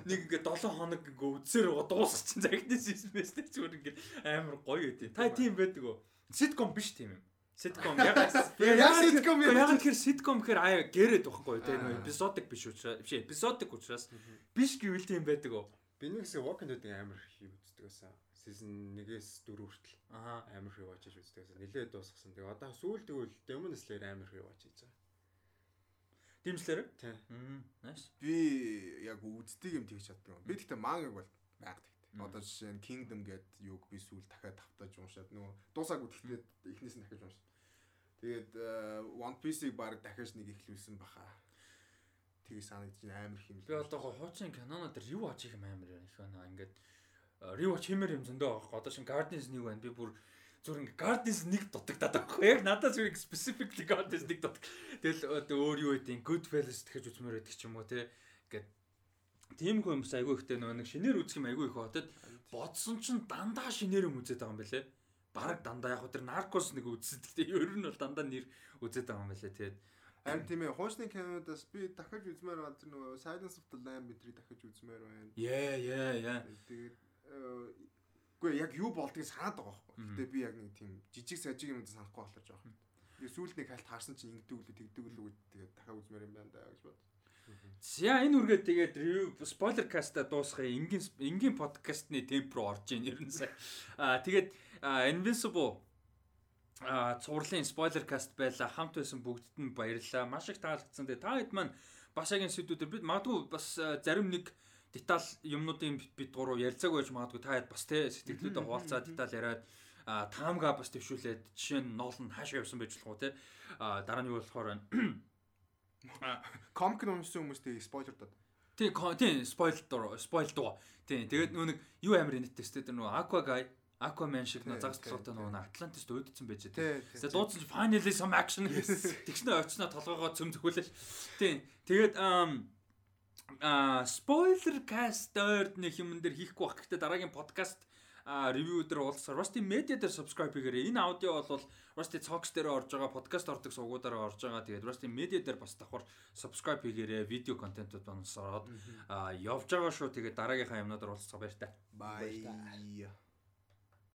нэг ингээд 7 хоног ингээд байгаа дуусчихсан. За ихний season мэстэй зүгээр ингээд амар гоё гэдэг. Та тийм байдаг уу? Sitcom биш тийм юм. Sitcom яг Яг sitcom юм. яг тэр sitcom гэхээр аа гэрээд байхгүй тийм нөө эпизодик биш учраас биш эпизодик учраас биш гэвэл тийм байдаг уу? Би нэг хэсэг Walking Dead-ийг амар их үздэг байсан. Season 1-ээс 4 хүртэл Аа. амар их watch хийж үздэг байсан. Нилээд дуусгасан. Тэгээ одоо сүүл тэгвэл Demon Slayer амар их watch хийж байгаа. Димслэр? Тий. Мм, nice. Би яг үздэг юм тэгж чаддаг. Би гэхдээ мангаг бол байгаад. Одоо жишээ нь Kingdom гэдэг юуг би сүүл дахиад тавтаж уншаад нөгөө дуусаагүй тэгтээ эхнээс нь дахиж уншсан. Тэгээд э, One Piece-ийг баг дахиж нэг ихлүүлсэн баха. Тэгээ санагдаж амар хэмэл. Би одоо хуучин киноноо дээр юу аачих юм амар их байна. Ингээд rewatch хиймээр юм зөндөө байгаа. Одоо шин Guardians нэг байна. Би бүр зүр ингээ Guardians нэг дутагдаад байгаа байхгүй яг надад зүр specifically Guardians нэг дутаг. Тэгэл өөр юу гэдэг Goodfellas дахиж үзмээр байдаг ч юм уу те. Ингээд тийм хүн юмс айгүй ихтэй нөгөө нэг шинээр үзэх юм айгүй их хотод бодсон чинь дандаа шинээр юм үзээд байгаа юм байлээ. Бараг дандаа яг тэр Narcos нэг үзсэн. Гэтэ ер нь бол дандаа нэр үзээд байгаа юм байлээ тэгээд Харин тийм ээ, хуучны кинодас би дахиж үзмээр байна. Тэр нөгөө Silence of the Lamb бидрийг дахиж үзмээр байна. яа яа яа. Тэгээд үгүй яг юу болдгийг санаад байгаа байхгүй. Гэтэ би яг нэг тийм жижиг сажиг юм санахгүй болохоор жоох. Би сүүлд нэг хальт харсан чинь ингэдэг үлээ тэгдэг үлээ тэгээд дахиад үзмээр юм байна да гэж бод. За энэ үргээд тэгээд spoiler cast-а дуусгая. Энгийн энгийн подкастны темп руу орж ийн ер нь сая. Аа тэгээд Invincible а цувралын spoiler cast байла хамт байсан бүгдд нь баярлалаа. Маш их таалагдсан. Тэгээд та хэд маань бас яг энэ сэдвүүдээр бид магадгүй бас зарим нэг деталь юмнуудын бид гурав ярилцаагүй байж магадгүй та хэд бас те сэтгэлдээ хуваалцаа деталь яриад а таамга бас төвшүүлээд жишээ нь ноол нь хаашаа явсан байж болох уу те дараа нь юу болохоор Комик уншсан хүмүүстэй спойлер дод. Тийм тийм спойл дуу спойл дуу. Тийм тэгээд нөө нэг юу амар инэттэй тест дээр нөө Aqua Guy Aquaman шиг нөө Тий, загас тий, толгойтой тий. нөө Атлантис дөөдсөн байж Тий, тээ. тий, Тэгээд тий. дуудсан finally some action тэгснэ очсноо толгойгоо цөм зөхүүлээ. Тийм тэгээд ам а спойлер каст дээр нэг юм дээр хийхгүй бах. Гэхдээ дараагийн подкаст ревю дээр уулзсаар Rusty Media дээр subscribe хийгээрэй. Энэ аудио бол Rusty Talks дээр орж байгаа, подкаст ордог сувгуудаараа орж байгаа. Тэгээд Rusty Media дээр бас давхар subscribe хийгээрэй. Видео контентууд онсороод а явж байгаа шүү. Тэгээд дараагийнхаа юмнуудаар уулзцаа баяр та. Bye.